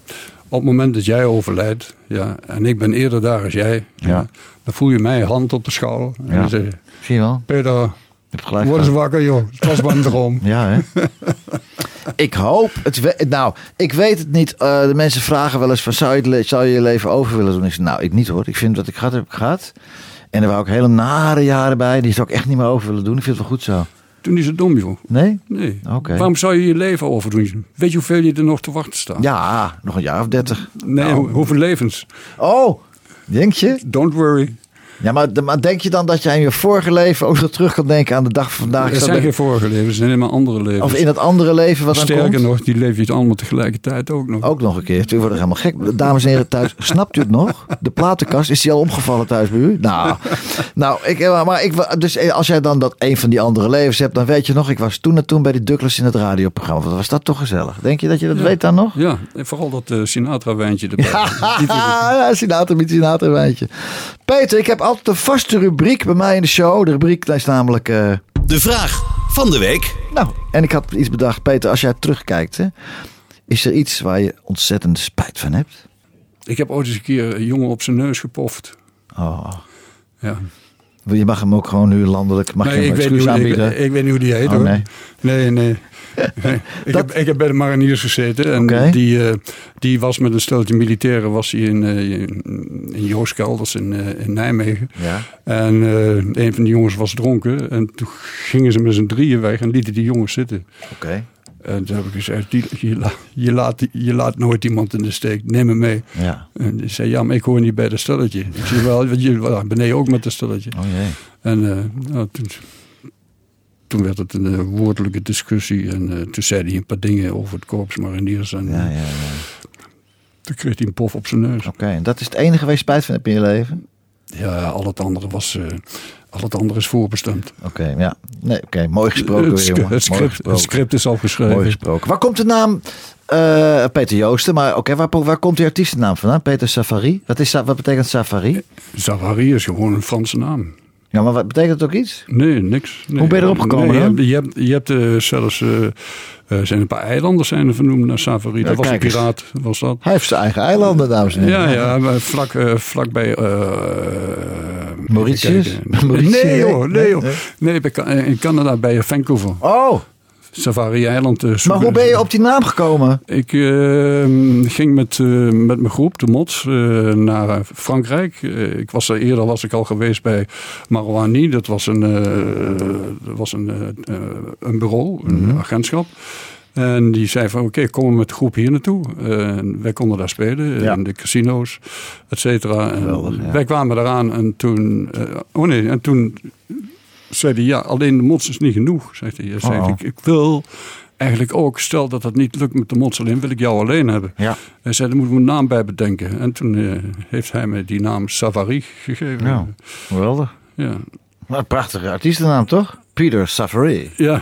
Op het moment dat jij overlijdt, ja, en ik ben eerder daar als jij, Ja. dan voel je mij hand op de schouder. En Ja. dan zeg je, Zie je wel? Peter, Je hebt gelijk word eens gehad. wakker joh. Het was maar een droom. Ja, hè? ik hoop het. Nou, ik weet het niet. Eh, de mensen vragen wel eens van zou je, zou je je leven over willen doen? Ik zeg, nou, ik niet hoor. Ik vind wat ik gehad heb, ik gehad. En er waren ook hele nare jaren bij. Die zou ik echt niet meer over willen doen. Ik vind het wel goed zo. Toen is het dom joh. Nee? Nee. Oké. Waarom zou je je leven overdoen? Weet je hoeveel je er nog te wachten staat? Ja, nog een jaar of dertig. Nee, Nou. hoe- hoeveel levens? Oh, denk je? Don't worry. Ja, maar, maar denk je dan dat jij in je vorige leven ook nog terug kan denken aan de dag van vandaag? Dat zijn geen vorige levens, zijn helemaal andere levens. Of in het andere leven wat dan Sterker komt? nog, die leef je het allemaal tegelijkertijd ook nog. Ook nog een keer. Toen wordt helemaal gek. Dames en heren thuis, snapt u het nog? De platenkast, is die al omgevallen thuis bij u? Nou, nou ik, eh, maar ik, dus eh, als jij dan dat een van die andere levens hebt, dan weet je nog, ik was toen en toen bij die Douglas in het radioprogramma. Wat was dat toch gezellig? Denk je dat je dat weet dan nog? Ja, en vooral dat eh, Sinatra-wijntje erbij. Ja, Sinater met Sinater wijntje. Peter, ik heb altijd een vaste rubriek bij mij in de show. De rubriek dat is namelijk... eh, De vraag van de week. nou, en ik had iets bedacht. Peter, als jij terugkijkt, hè, is er iets waar je ontzettend spijt van hebt? Ik heb ooit eens een keer een jongen op zijn neus gepoft. Oh, Ja. je mag hem ook gewoon nu landelijk, mag je Nee, hem ik, weet excuus niet, ik, ik weet niet hoe die heet Oh, hoor. nee. Nee, nee. Nee. Ik, Dat- heb, ik heb bij de mariniers gezeten. En die, eh, die was met een steltje militairen was hij in, eh, in, in Jooskel, dat is in, eh, in Nijmegen. Ja. En een van die jongens was dronken. En toen gingen ze met z'n drieën weg en lieten die jongens zitten. Oké. En toen heb ik gezegd, die- je, la- je, laat, je laat nooit iemand in de steek, neem me mee. Ja. En die zei, ja, maar ik hoor niet bij dat stelletje. Ik zei, wel, je beneden ook met dat stelletje. Oh jee. En nou, toen, toen werd het een eh, woordelijke discussie. En eh, toen zei hij een paar dingen over het korps mariniers. En Ja, ja, ja. toen kreeg hij een pof op zijn neus. Oké, en dat is het enige waar je spijt van hebt in je leven? Ja, al het andere was... eh, al het andere is voorbestemd. Oké, ja. Nee, oké. Mooi gesproken het, weer, het, Mooi script, gesproken. het script is al Mooi geschreven. gesproken. Waar komt de naam Peter Joosten? Maar oké, waar, waar komt die artiestennaam vandaan? Peter Safari? Wat, is, wat betekent Safari? Savary is gewoon een Franse naam. Ja, maar wat betekent het ook iets? Nee, niks. Nee. Hoe ben je erop gekomen Nee, je hebt, je hebt, je hebt eh, zelfs... eh, er zijn een paar eilanden zijn er vernoemd naar Savary. dat was een piraat, was dat. Hij heeft zijn eigen eilanden, dames en heren. Ja, ja, vlak, eh, vlak bij... eh, Mauritius? Mauritius? Nee joh, nee joh. nee. Eh, in Canada bij Vancouver. Oh, Safari-eiland. eh, maar hoe ben je op die naam gekomen? Ik eh, ging met, eh, met mijn groep, de Mots, eh, naar Frankrijk. Ik was er eerder was ik al geweest bij Marouani. Dat was een, dat was een, een bureau, een Mhm. agentschap. En die zei van oké, kom met de groep hier naartoe. En wij konden daar spelen, Ja. in de casino's, et cetera. En Geweldig, ja. Wij kwamen eraan en toen... oh nee, en toen zei hij, ja, alleen de mots is niet genoeg. Zegt hij. Hij zei, Oh. ik, ik wil eigenlijk ook, stel dat het niet lukt met de mots alleen, wil ik jou alleen hebben. Ja. Hij zei, daar moeten we een naam bij bedenken. En toen eh, heeft hij mij die naam Savary gegeven. Ja. Geweldig. Ja. Een prachtige artiestennaam, toch? Peter Safari. Ja.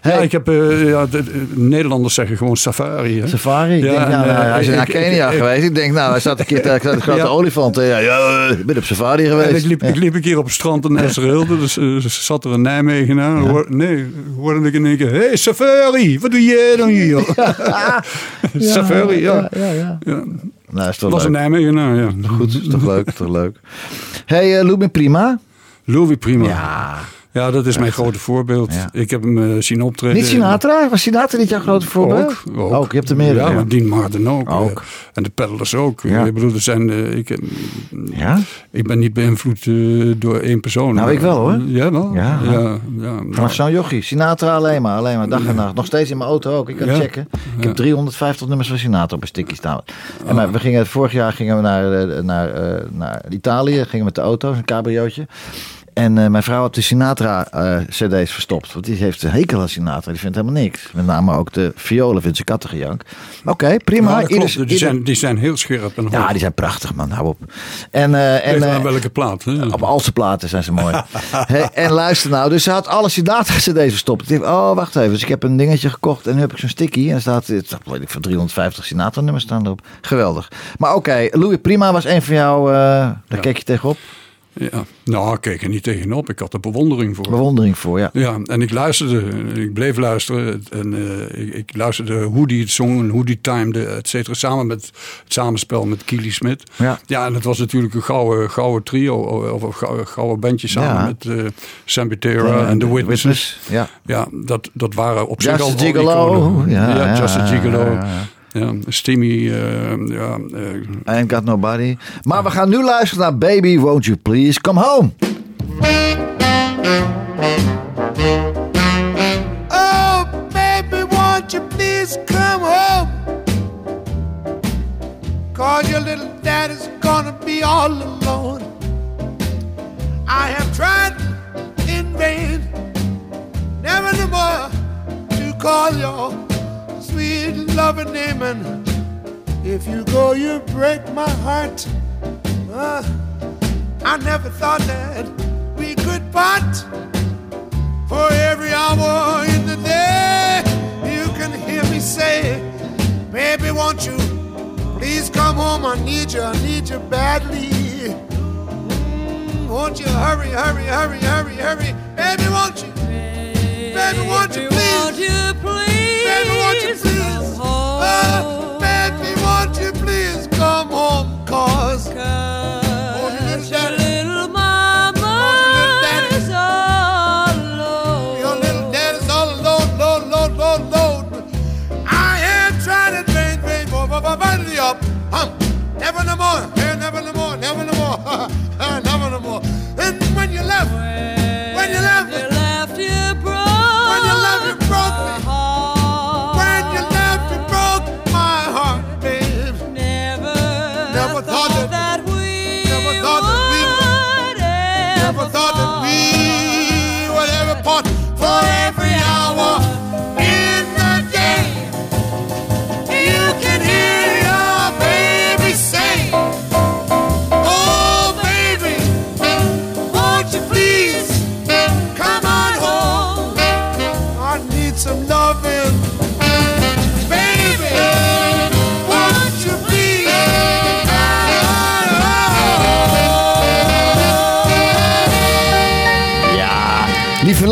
Hey. ja, ik heb, eh, ja, de, de Nederlanders zeggen gewoon safari. Hè? Safari. Ik Ja, denk, nou, nou, eh, hij is ik- naar Kenia geweest. Ik denk, nou, hij zat een keer tegen de grote Ja. olifant. Ja, ja, ik ben op safari geweest. En ik liep, Ja. ik liep een keer op het strand in Esreelde. Dus eh, zat er een Nijmegenaar. Hoor- Nee, hoorde ik in één keer... Hé, hey, Safari, wat doe jij dan hier? Safari, ja. Ja, ja, ja. ja. Nou, is toch was een. Nijmegenaar, ja. Goed, is toch leuk, toch leuk. hey, uh, Lubin Prima. Louis Prima. Ja. Ja, dat is mijn grote voorbeeld. Ja. Ik heb hem eh, zien optreden. Niet Sinatra? Was Sinatra niet jouw grote voorbeeld? Ook, ook. je hebt er meerdere. Ja, Ja, maar Dean Martin ook. Ook. eh, en de Peddlers ook. Ja. Ik bedoel, er zijn... eh, ik, heb- ja? ik ben niet beïnvloed door één persoon. Nou, ik wel, hoor. Ja, wel? Ja. ja, ja, Vanaf zo'n jochie. Sinatra alleen maar, alleen maar, dag en nacht. Nog steeds in mijn auto ook. Ik kan Ja. checken. Ik heb 350 nummers van Sinatra op een stickje staan. En maar we gingen, vorig jaar gingen we naar, naar, eh, naar Italië. Gingen met de auto, een cabriootje. En eh, mijn vrouw had de Sinatra-cd's verstopt. Want die heeft een hekel aan Sinatra. Die vindt helemaal niks. Met name ook de violen vindt ze kattengejank. Oké, prima. Ieder- die, ieder- zijn, die zijn heel scherp en hoog. ja, die zijn prachtig, man. Hou op. En, eh, en, aan eh, welke plaat. Hè? op al zijn platen zijn ze mooi. Hey, en luister nou, dus ze had alle Sinatra-cd's verstopt. Ik dacht, oh, wacht even. Dus ik heb een dingetje gekocht en nu heb ik zo'n sticky. En er staat, het staat weet ik, van 350 Sinatra-nummers staan erop. Geweldig. Maar oké, Louis Prima was een van jou, eh, daar keek je tegenop. Ja. Nou, ik keek er niet tegenop. Ik had er bewondering voor. Bewondering voor, ja. Ja, en ik luisterde, ik bleef luisteren en eh, ik, ik luisterde hoe die het zong en hoe die timede, et cetera, samen met het samenspel met Keely Smith. Ja. ja, en het was natuurlijk een gouden, gouden trio, of een gouden, gouden bandje samen Ja. met eh Sam Butera en The Witnesses. Ja. Ja, dat, dat waren op zich Just al Gigolo. Ja, ja, Just a Gigolo. ja, ja. Steamy, eh, ja, eh, Ain't got nobody. Maar we gaan nu luisteren naar Baby, won't you please come home. Oh, baby, won't you please come home? Cause your little daddy's gonna be all alone. I have tried in vain, never no more to call your sweet loving name. And if you go, you break my heart. Uh, I never thought that we could part. For every hour in the day, you can hear me say, Baby, won't you please come home? I need you, I need you badly. Mm, won't you hurry, hurry, hurry, hurry,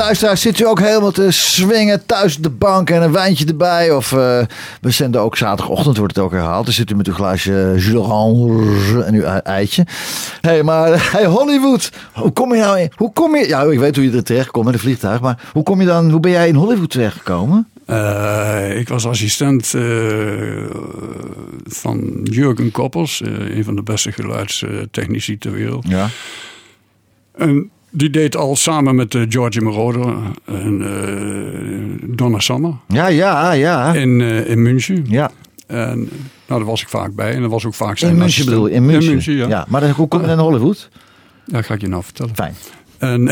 luisteraars, zit u ook helemaal te swingen thuis op de bank en een wijntje erbij? Of eh, we zenden ook zaterdagochtend, wordt het ook herhaald. Dan zit u met uw glaasje Jus en uw ei- eitje. Hé, hey, maar hey, Hollywood, hoe kom je nou in? Hoe kom je? Ja, ik weet hoe je er terecht komt met een vliegtuig, maar hoe kom je dan? Hoe ben jij in Hollywood terechtgekomen? Eh, ik was assistent eh, van Jurgen Koppels, een van de beste geluidstechnici ter wereld. Ja. En die deed al samen met eh, George Moroder en eh, Donna Summer Ja, ja, ja. in, eh, in München. Ja, En nou, daar was ik vaak bij en dat was ook vaak zijn in München bedoel? In München. In München, ja. ja. Maar dan, hoe kom je in Hollywood? Dat ga ik je nou vertellen. Fijn. En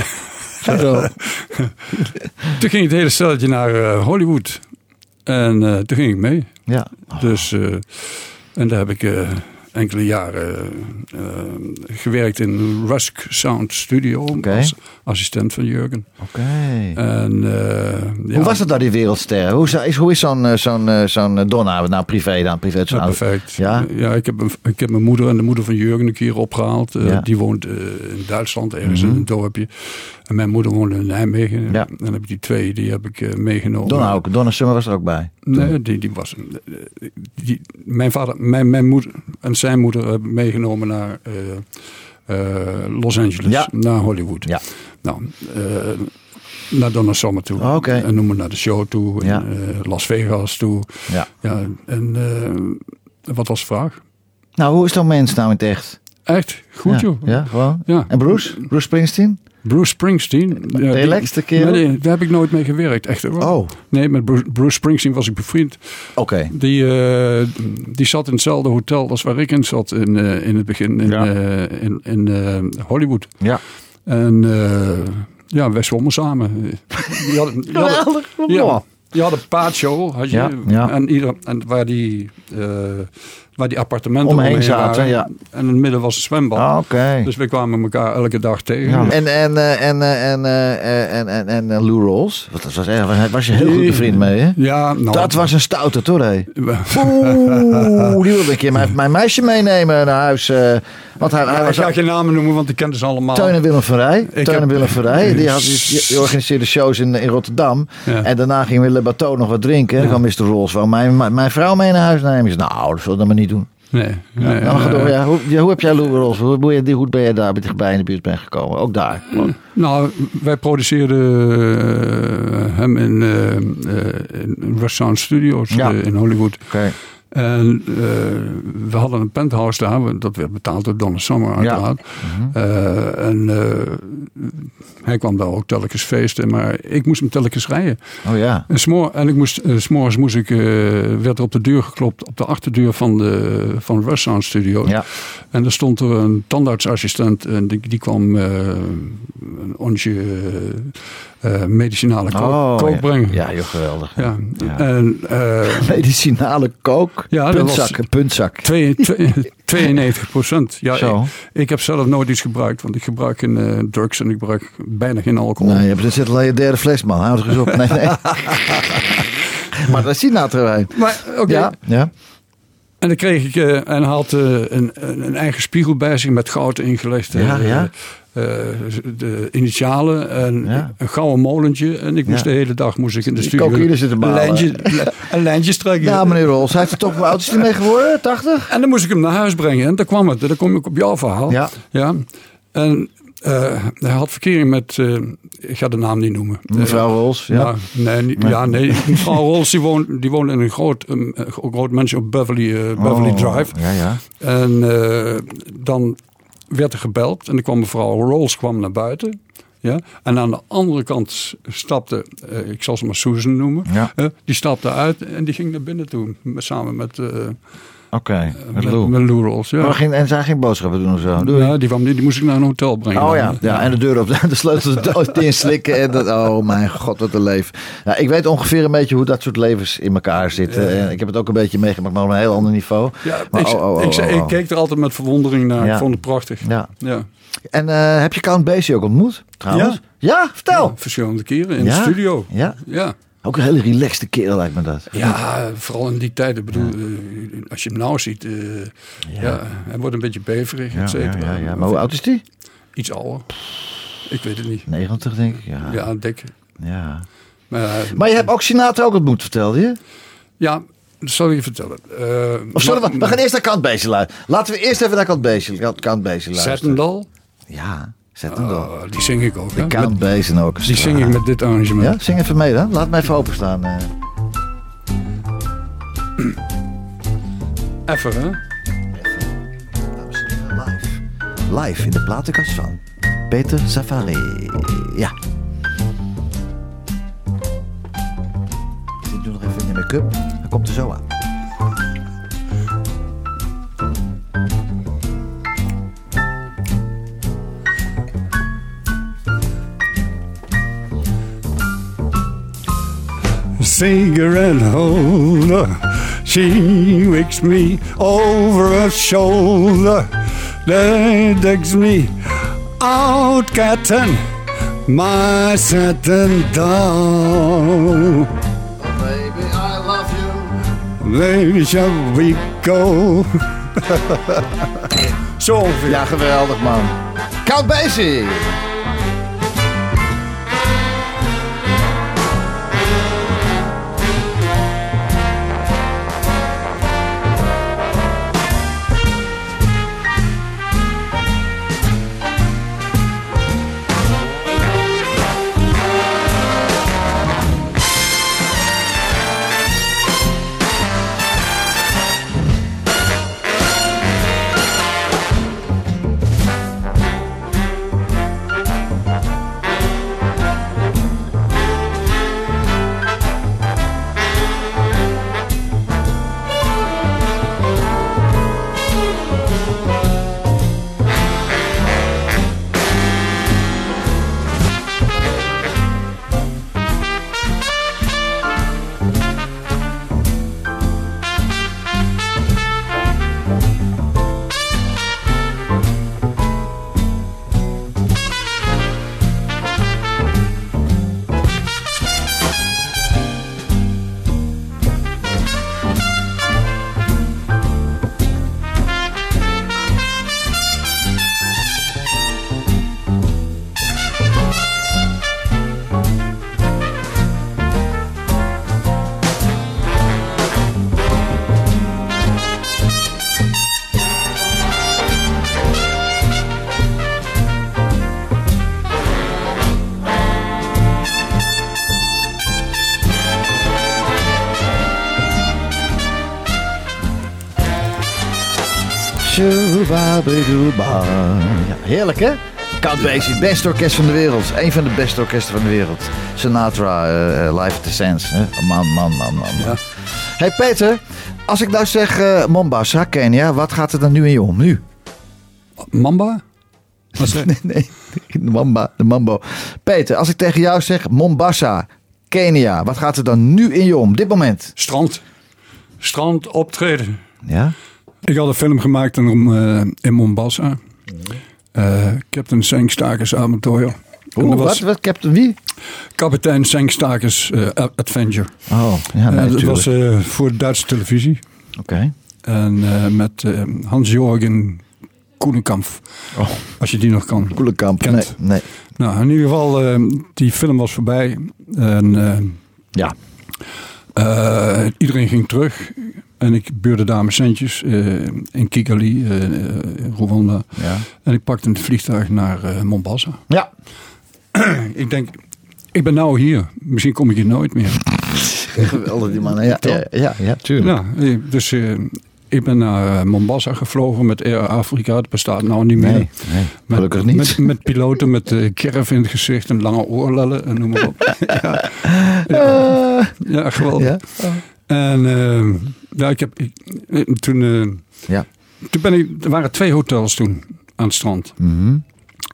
toen ging het hele stelletje naar eh, Hollywood. En eh, toen ging ik mee. Ja. Dus, eh, en daar heb ik eh, enkele jaren eh, gewerkt in Rusk Sound Studio als assistent van Jurgen. Oké. En, eh, ja, Hoe was het nou, die wereldster? Hoe is, hoe is zo'n eh, zo'n zo'n Donna nou privé dan? Privé, Ja, perfect. Ja? Ja, ik, heb, ik heb mijn moeder en de moeder van Jurgen een keer opgehaald. Eh, Ja. Die woont in Duitsland, ergens Mhm. in een dorpje. En mijn moeder woonde in Nijmegen. Ja. En dan heb ik die twee, die heb ik meegenomen. Donna ook. Donna Summer was er ook bij. Nee, die, die was. Die, mijn vader, mijn, mijn moeder en zijn moeder hebben meegenomen naar eh, eh, Los Angeles, Ja. naar Hollywood. Ja. Nou, eh, naar Donna Summer toe. Oh, oké. En noem maar naar de show toe, Ja. en, eh, Las Vegas toe. Ja. Ja, en eh, wat was de vraag? Nou, hoe is dat mens nou in het echt? Echt? Goed ja. joh. Ja, gewoon. Ja. En Bruce? Bruce Springsteen? Bruce Springsteen. Ja, die- Relaxed kerel? Nee, daar heb ik nooit mee gewerkt. Echt. Oh, Nee, met Bruce, Bruce Springsteen was ik bevriend. oké. Die, eh, die zat in hetzelfde hotel als waar ik in zat in, eh, in het begin in, Ja. eh, in, in Hollywood. Ja. En ja, wij zwommen samen. Die hadden, die hadden, Geweldig. ja, die hadden een paatshow, had je. Ja, ja. En, ieder, en waar, die, waar die appartementen Omheen zaten, waren. ja. En in het midden was een zwembad. Ah. Dus we kwamen elkaar elke dag tegen. Ja. En, en, eh, en, eh, en, eh, en, en, en, eh, Lou Rawls? Wat was, was, was je heel goed bevriend mee, hè? Ja, nou, Dat was een stoute, toch? hè? Oeh, een keer mijn, mijn meisje meenemen naar huis. eh, want hij, hij ik was ga geen namen noemen, want ik ken ze allemaal. Teun en Willem van Rij. Ik Teun en Willem van Rij. Die, had, die, die organiseerde shows in, in Rotterdam. Ja. En daarna ging Willem Bateau nog wat drinken. En dan kwam Mr. Rolls. Wou mijn, mijn, mijn vrouw mee naar huis nemen. Ik zei, nou, dat zullen we maar niet doen. Nee, nee, ga eh, door, ja, hoe, ja, hoe heb jij Lou Rolls? Hoe, hoe, ben je daar bij in de buurt bent gekomen? Ook daar. Gewoon. Nou, wij produceerden eh, hem in, eh in West Sound Studios Ja. in Hollywood. Oké. En eh, we hadden een penthouse daar. Dat werd betaald door Donna Summer uiteraard. Eh, en eh, hij kwam daar ook telkens feesten. Maar ik moest hem telkens rijden. Oh ja. En, smoor, en ik moest, eh, 's morgens moest ik, werd er op de deur geklopt. Op de achterdeur van de van West Sound Studio. Ja. En er stond er een tandartsassistent en die, die kwam een onsje eh, medicinale kook, Oh, kook ja. brengen. Ja, joh, geweldig. Ja. Ja. En eh, Medicinale kook. Ja, puntzak, puntzak. twee- twee- 92 procent. Ja, ik, ik heb zelf nooit iets gebruikt, want ik gebruik geen eh, drugs en ik gebruik bijna geen alcohol. Nee, dit zit alleen je derde fles, man. Houd er eens op. Nee, nee. maar dat is Sinatra-wijn. Maar oké. Ja, ja. En dan kreeg ik en had een, een, eigen spiegel bij zich met goud ingelegd. Ja, ja. Eh, de initialen en Ja. een gouden molentje. En ik moest Ja. de hele dag moest ik in de studio een lijntje, een lijntje trekken. Ja, meneer Rolls. Hij heeft er toch hoe oud is hij mee geworden? 80? En dan moest ik hem naar huis brengen. En dan kwam het. Dan kom ik op jouw verhaal. Ja. ja. En eh, hij had verkering met, eh, ik ga de naam niet noemen. Mevrouw Rolls. Ja. nou, nee, ja, nee. Mevrouw Rolls die woont, die woont in een groot, een groot mansion op Beverly, Beverly Oh, Drive. Ja, ja. En dan werd er gebeld en dan kwam mevrouw Rolls kwam naar buiten. Ja? En aan de andere kant stapte, eh, ik zal ze maar Susan noemen, Ja. eh, die stapte uit en die ging naar binnen toe. Samen met, eh Oké, met met, Lou. met Lou Rolls. Ja. Maar ging, en zij ging boodschappen doen of zo? Doei. Ja, die, kwam, die, die moest ik naar een hotel brengen. Oh ja, ja, en de deur op de sleutel de doos inslikken. En dat, oh mijn god, wat een leven. Ja, ik weet ongeveer een beetje hoe dat soort levens in elkaar zitten. En ik heb het ook een beetje meegemaakt, maar op een heel ander niveau. Ja, Maar ik, oh, oh, ik, oh, ik keek er altijd met verwondering naar. Ja. Ik vond het prachtig. Ja. Ja. En eh, heb je Count Basie ook ontmoet, trouwens? Ja, vertel. Verschillende keren in Ja? de studio. Ja, Ja. Ook een hele relaxte kerel lijkt me dat. Ja, vooral in die tijd. Ik bedoel, eh, als je hem nou ziet, eh, ja. hij wordt een beetje beverig, et ja, cetera. ja, ja. Maar hoe oud is die? Iets ouder. Ik weet het niet. 90 denk ik. Ja. Ja, dik. Ja. Maar, eh, Maar je hebt ook Sinatra ook ontmoet, vertelde je? ja, dat zal ik je vertellen. Of zullen we, gaan eerst naar Kant. Laten we eerst even naar Kant Beestje, Kant- Beestje luisteren. Zettendal, Ja, zet hem door. oh, die zing ik ook. Kant Met- Beestje ook. die zing ik met dit arrangement. Ja, zing even mee dan. Laat me even openstaan. eh. Even, hè? Live. Live in de platenkast van Peter Safari. Ja. Ik doe nog even in de make-up. Hij komt er zo aan. Cigarette holder. She wakes me over her shoulder. That digs me out, captain. My satin doll. Baby, I love you. Baby, shall we go? Zo ongeveer. Ja, geweldig man. Count Basie. Ja, heerlijk hè? Count Basie, beste orkest van de wereld. Een van de beste orkesten van de wereld. Sinatra, eh, eh, Live at the Sands. Hè? Man, man, man, man. man. Hey Peter, als ik nou zeg eh, Mombasa, Kenia, wat gaat er dan nu in je om? Nu? Mamba? Wat Nee, nee, de mamba, de mambo. Peter, als ik tegen jou zeg Mombasa, Kenia, wat gaat er dan nu in je om? Dit moment? Strand. Strand optreden. Ja? Ik had een film gemaakt in, eh, in Mombasa. Eh Captain Sengstakers avontuur. En Oeh, dat wat, Captain wie? kapitein Sengstakers eh, Adventure. Oh, ja, nee, dat was voor de Duitse televisie. Oké. En met Hans-Jorgen Koelenkamp. Oh. Als je die nog kan. Koelenkamp. Nee, nee. Nou, in ieder geval, die film was voorbij. En eh, Ja. iedereen ging terug. En ik beurde daar mijn centjes eh, in Kigali, eh, eh, Rwanda. Ja. En ik pakte een vliegtuig naar eh, Mombasa. Ja. Ik denk, ik ben nou hier. Misschien kom ik hier nooit meer. Geweldig die man. Ja, ja, ja, ja, tuurlijk. Ja, dus eh, ik ben naar Mombasa gevlogen met Air Afrika. Dat bestaat nou niet meer. Nee, nee, Met, gelukkig niet. Met, met piloten met kerf in het gezicht en lange oorlellen en noem maar op. ja, ja, ja, geweldig. Ja. En eh, ja, ik heb, ik, eh, toen, eh, Ja. toen ben ik, er waren twee hotels toen aan het strand. Mhm.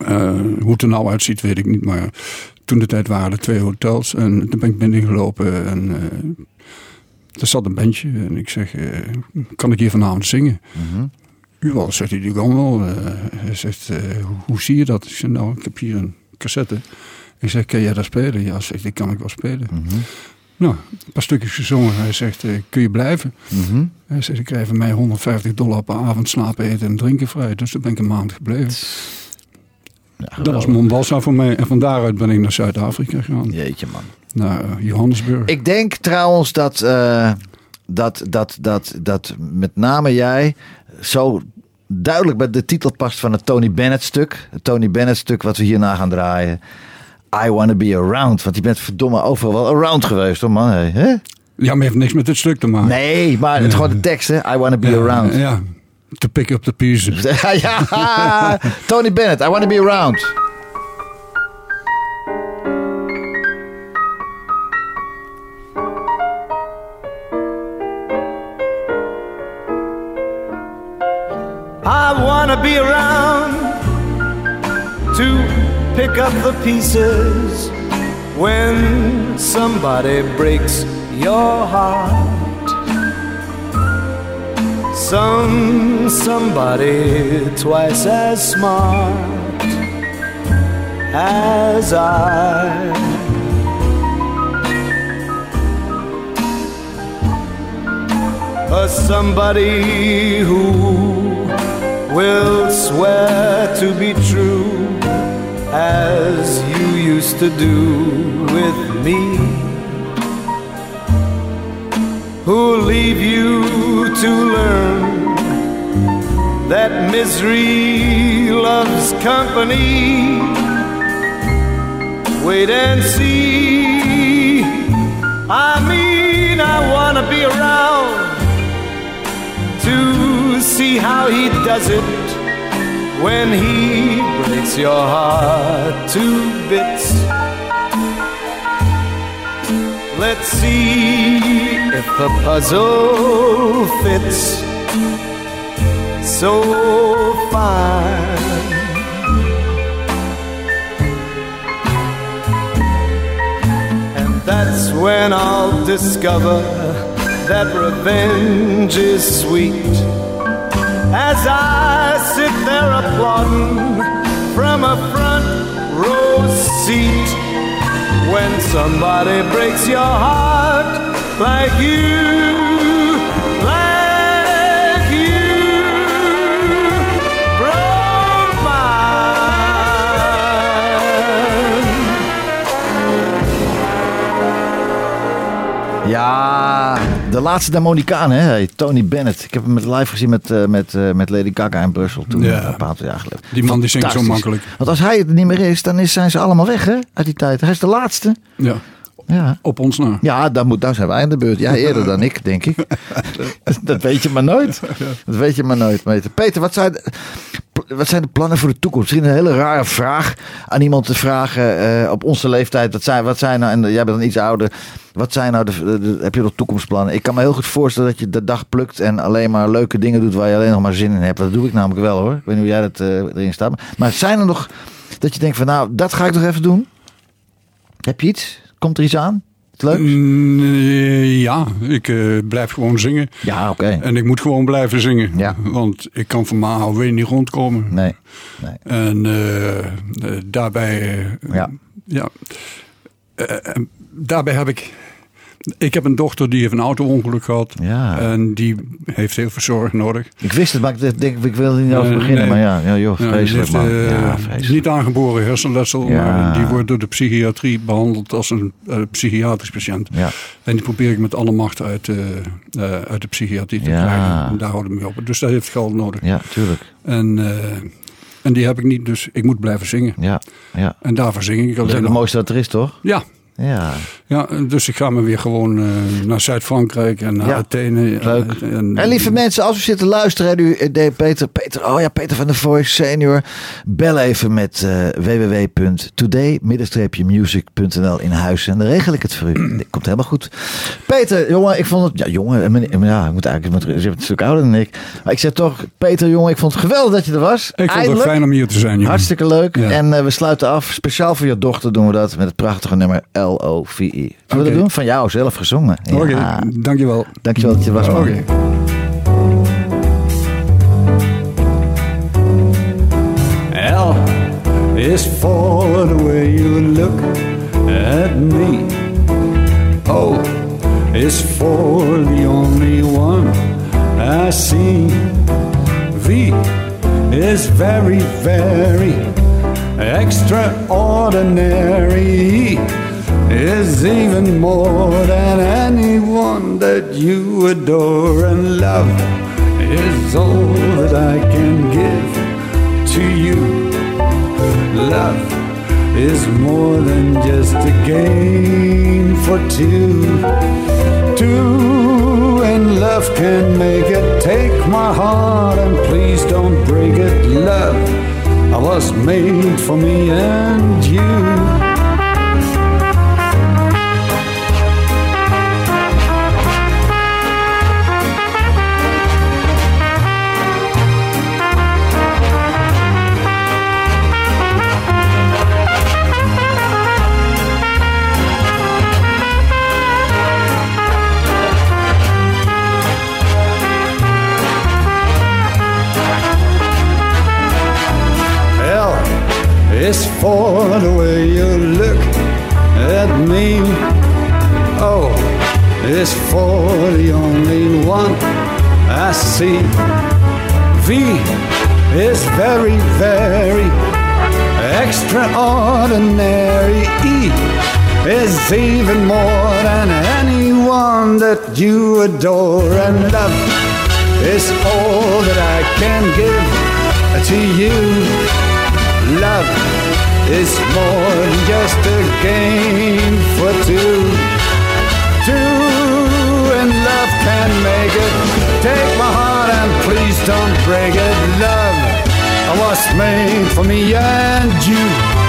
Eh, hoe het er nou uitziet, weet ik niet. Maar toen de tijd waren er twee hotels. En toen ben ik binnengelopen. En er zat een bandje. En ik zeg, kan ik hier vanavond zingen? U wel, zegt hij, die kan wel. Hij zegt, hoe, hoe zie je dat? Ik zeg, nou, ik heb hier een cassette. Ik zeg, kan jij dat spelen? Ja, zegt, die kan ik wel spelen. Mhm. Nou, een paar stukjes gezongen. Hij zegt, eh, kun je blijven? Mhm. Hij zegt, ik krijg van mij 150 dollar per avond slapen, eten en drinken vrij. Dus toen ben ik een maand gebleven. Dat was Mombasa voor mij. En van daaruit ben ik naar Zuid-Afrika gegaan. Jeetje man. Naar eh, Johannesburg. Ik denk trouwens dat, eh, dat, dat, dat, dat met name jij zo duidelijk bij de titel past van het Tony Bennett stuk. Het Tony Bennett stuk wat we hierna gaan draaien. I Wanna Be Around. Want je bent verdomme overal wel around geweest hoor man. Hè? Ja, maar heeft niks met dit stuk te maken. Nee, maar het is gewoon de tekst hè. I Wanna Be Ja, Around. Ja, to pick up the pieces. ja, Tony Bennett, I Wanna Be Around. I wanna be around to pick up the pieces when somebody breaks your heart. Some somebody twice as smart as I. A somebody who will swear to be true as you used to do with me. Who'll leave you to learn that misery loves company? Wait and see. I mean, I wanna be around to see how he does it when he breaks your heart to bits. Let's see if the puzzle fits so fine. And that's when I'll discover that revenge is sweet. As I sit there applauding from a front row seat. When somebody breaks your heart like you. Ja, de laatste der Monicaan, hè? Tony Bennett. Ik heb hem live gezien met, eh, met, eh, met Lady Gaga in Brussel toen, Ja. een paar jaar geleden. Die man die zingt zo makkelijk. Want als hij het niet meer is, dan is, zijn ze allemaal weg, hè? Uit die tijd. Hij is de laatste. Ja, Ja. op ons na. Ja, dan, moet, dan zijn wij aan de beurt. Ja, eerder dan ik, denk ik. dat weet je maar nooit. Dat weet je maar nooit. Peter, Peter wat, zijn, de- wat zijn de plannen voor de toekomst? Misschien een hele rare vraag aan iemand te vragen eh, op onze leeftijd. Wat zijn, wat zijn nou, en jij bent dan iets ouder. Wat zijn nou de, de- de- heb je nog toekomstplannen? Ik kan me heel goed voorstellen dat je de dag plukt en alleen maar leuke dingen doet waar je alleen nog maar zin in hebt. Dat doe ik namelijk wel hoor. Ik weet niet hoe jij dat eh, erin staat. Maar zijn er nog dat je denkt van nou, dat ga ik nog even doen? Heb je iets? Komt er iets aan? Leuk? Mm, eh, ja, ik eh, blijf gewoon zingen. Ja, oké. En ik moet gewoon blijven zingen. Ja. Want ik kan van mijn AOW niet rondkomen. Nee. nee. En eh, daarbij, Ja. ja, daarbij heb ik, ik heb een dochter die heeft een auto-ongeluk gehad. Ja. En die heeft heel veel zorg nodig. Ik wist het, maar ik denk, ik wil er niet over Eh, beginnen. nee. Maar ja, ja joh, vreselijk man. eh, Ja, vreselijk. niet aangeboren hersenletsel, maar die wordt door de psychiatrie behandeld als een eh, psychiatrisch patiënt. Ja. En die probeer ik met alle macht uit, eh, uit de psychiatrie te krijgen. En daar houden we mee op. Dus dat heeft geld nodig. ja, tuurlijk. En, en die heb ik niet, dus ik moet blijven zingen. Ja, ja. En daarvoor zing ik Dat is het mooiste wat er is, toch? Ja, Ja. ja, dus ik ga me weer gewoon eh, naar Zuid-Frankrijk en naar Ja, Athene. leuk. En, En lieve mensen, als u zit te luisteren en u eh, denkt, Peter, Peter, oh ja, Peter van der Voice senior, bel even met eh www.today-music.nl in huis en dan regel ik het voor u. Dit komt helemaal goed. Peter, jongen, ik vond het, ja, jongen, meneer- ja, ik moet eigenlijk, je bent een stuk ouder dan ik, maar ik zeg toch, Peter, jongen, ik vond het geweldig dat je er was. Ik vond het fijn om hier te zijn, jongen. Hartstikke leuk. Ja. En we sluiten af. Speciaal voor je dochter doen we dat met het prachtige nummer L-O-V-I. Zullen we dat doen? Van jou zelf gezongen. Oké, Ja. dankjewel. Dankjewel dat je was. man. Oké. L is for the way you look at me. O is for the only one I see. V is very, very extraordinary is even more than anyone that you adore, and love is all that I can give to you. Love is more than just a game for two. Two and love can make it. Take my heart and please don't break it. Love, I was made for me and you. Is for the way you look at me. Oh, o is for the only one I see. V is very, very extraordinary. E is even more than anyone that you adore and love It's all that I can give to you. Love is more than just a game for two. Two and love can make it. Take my heart and please don't break it. Love was made for me and you.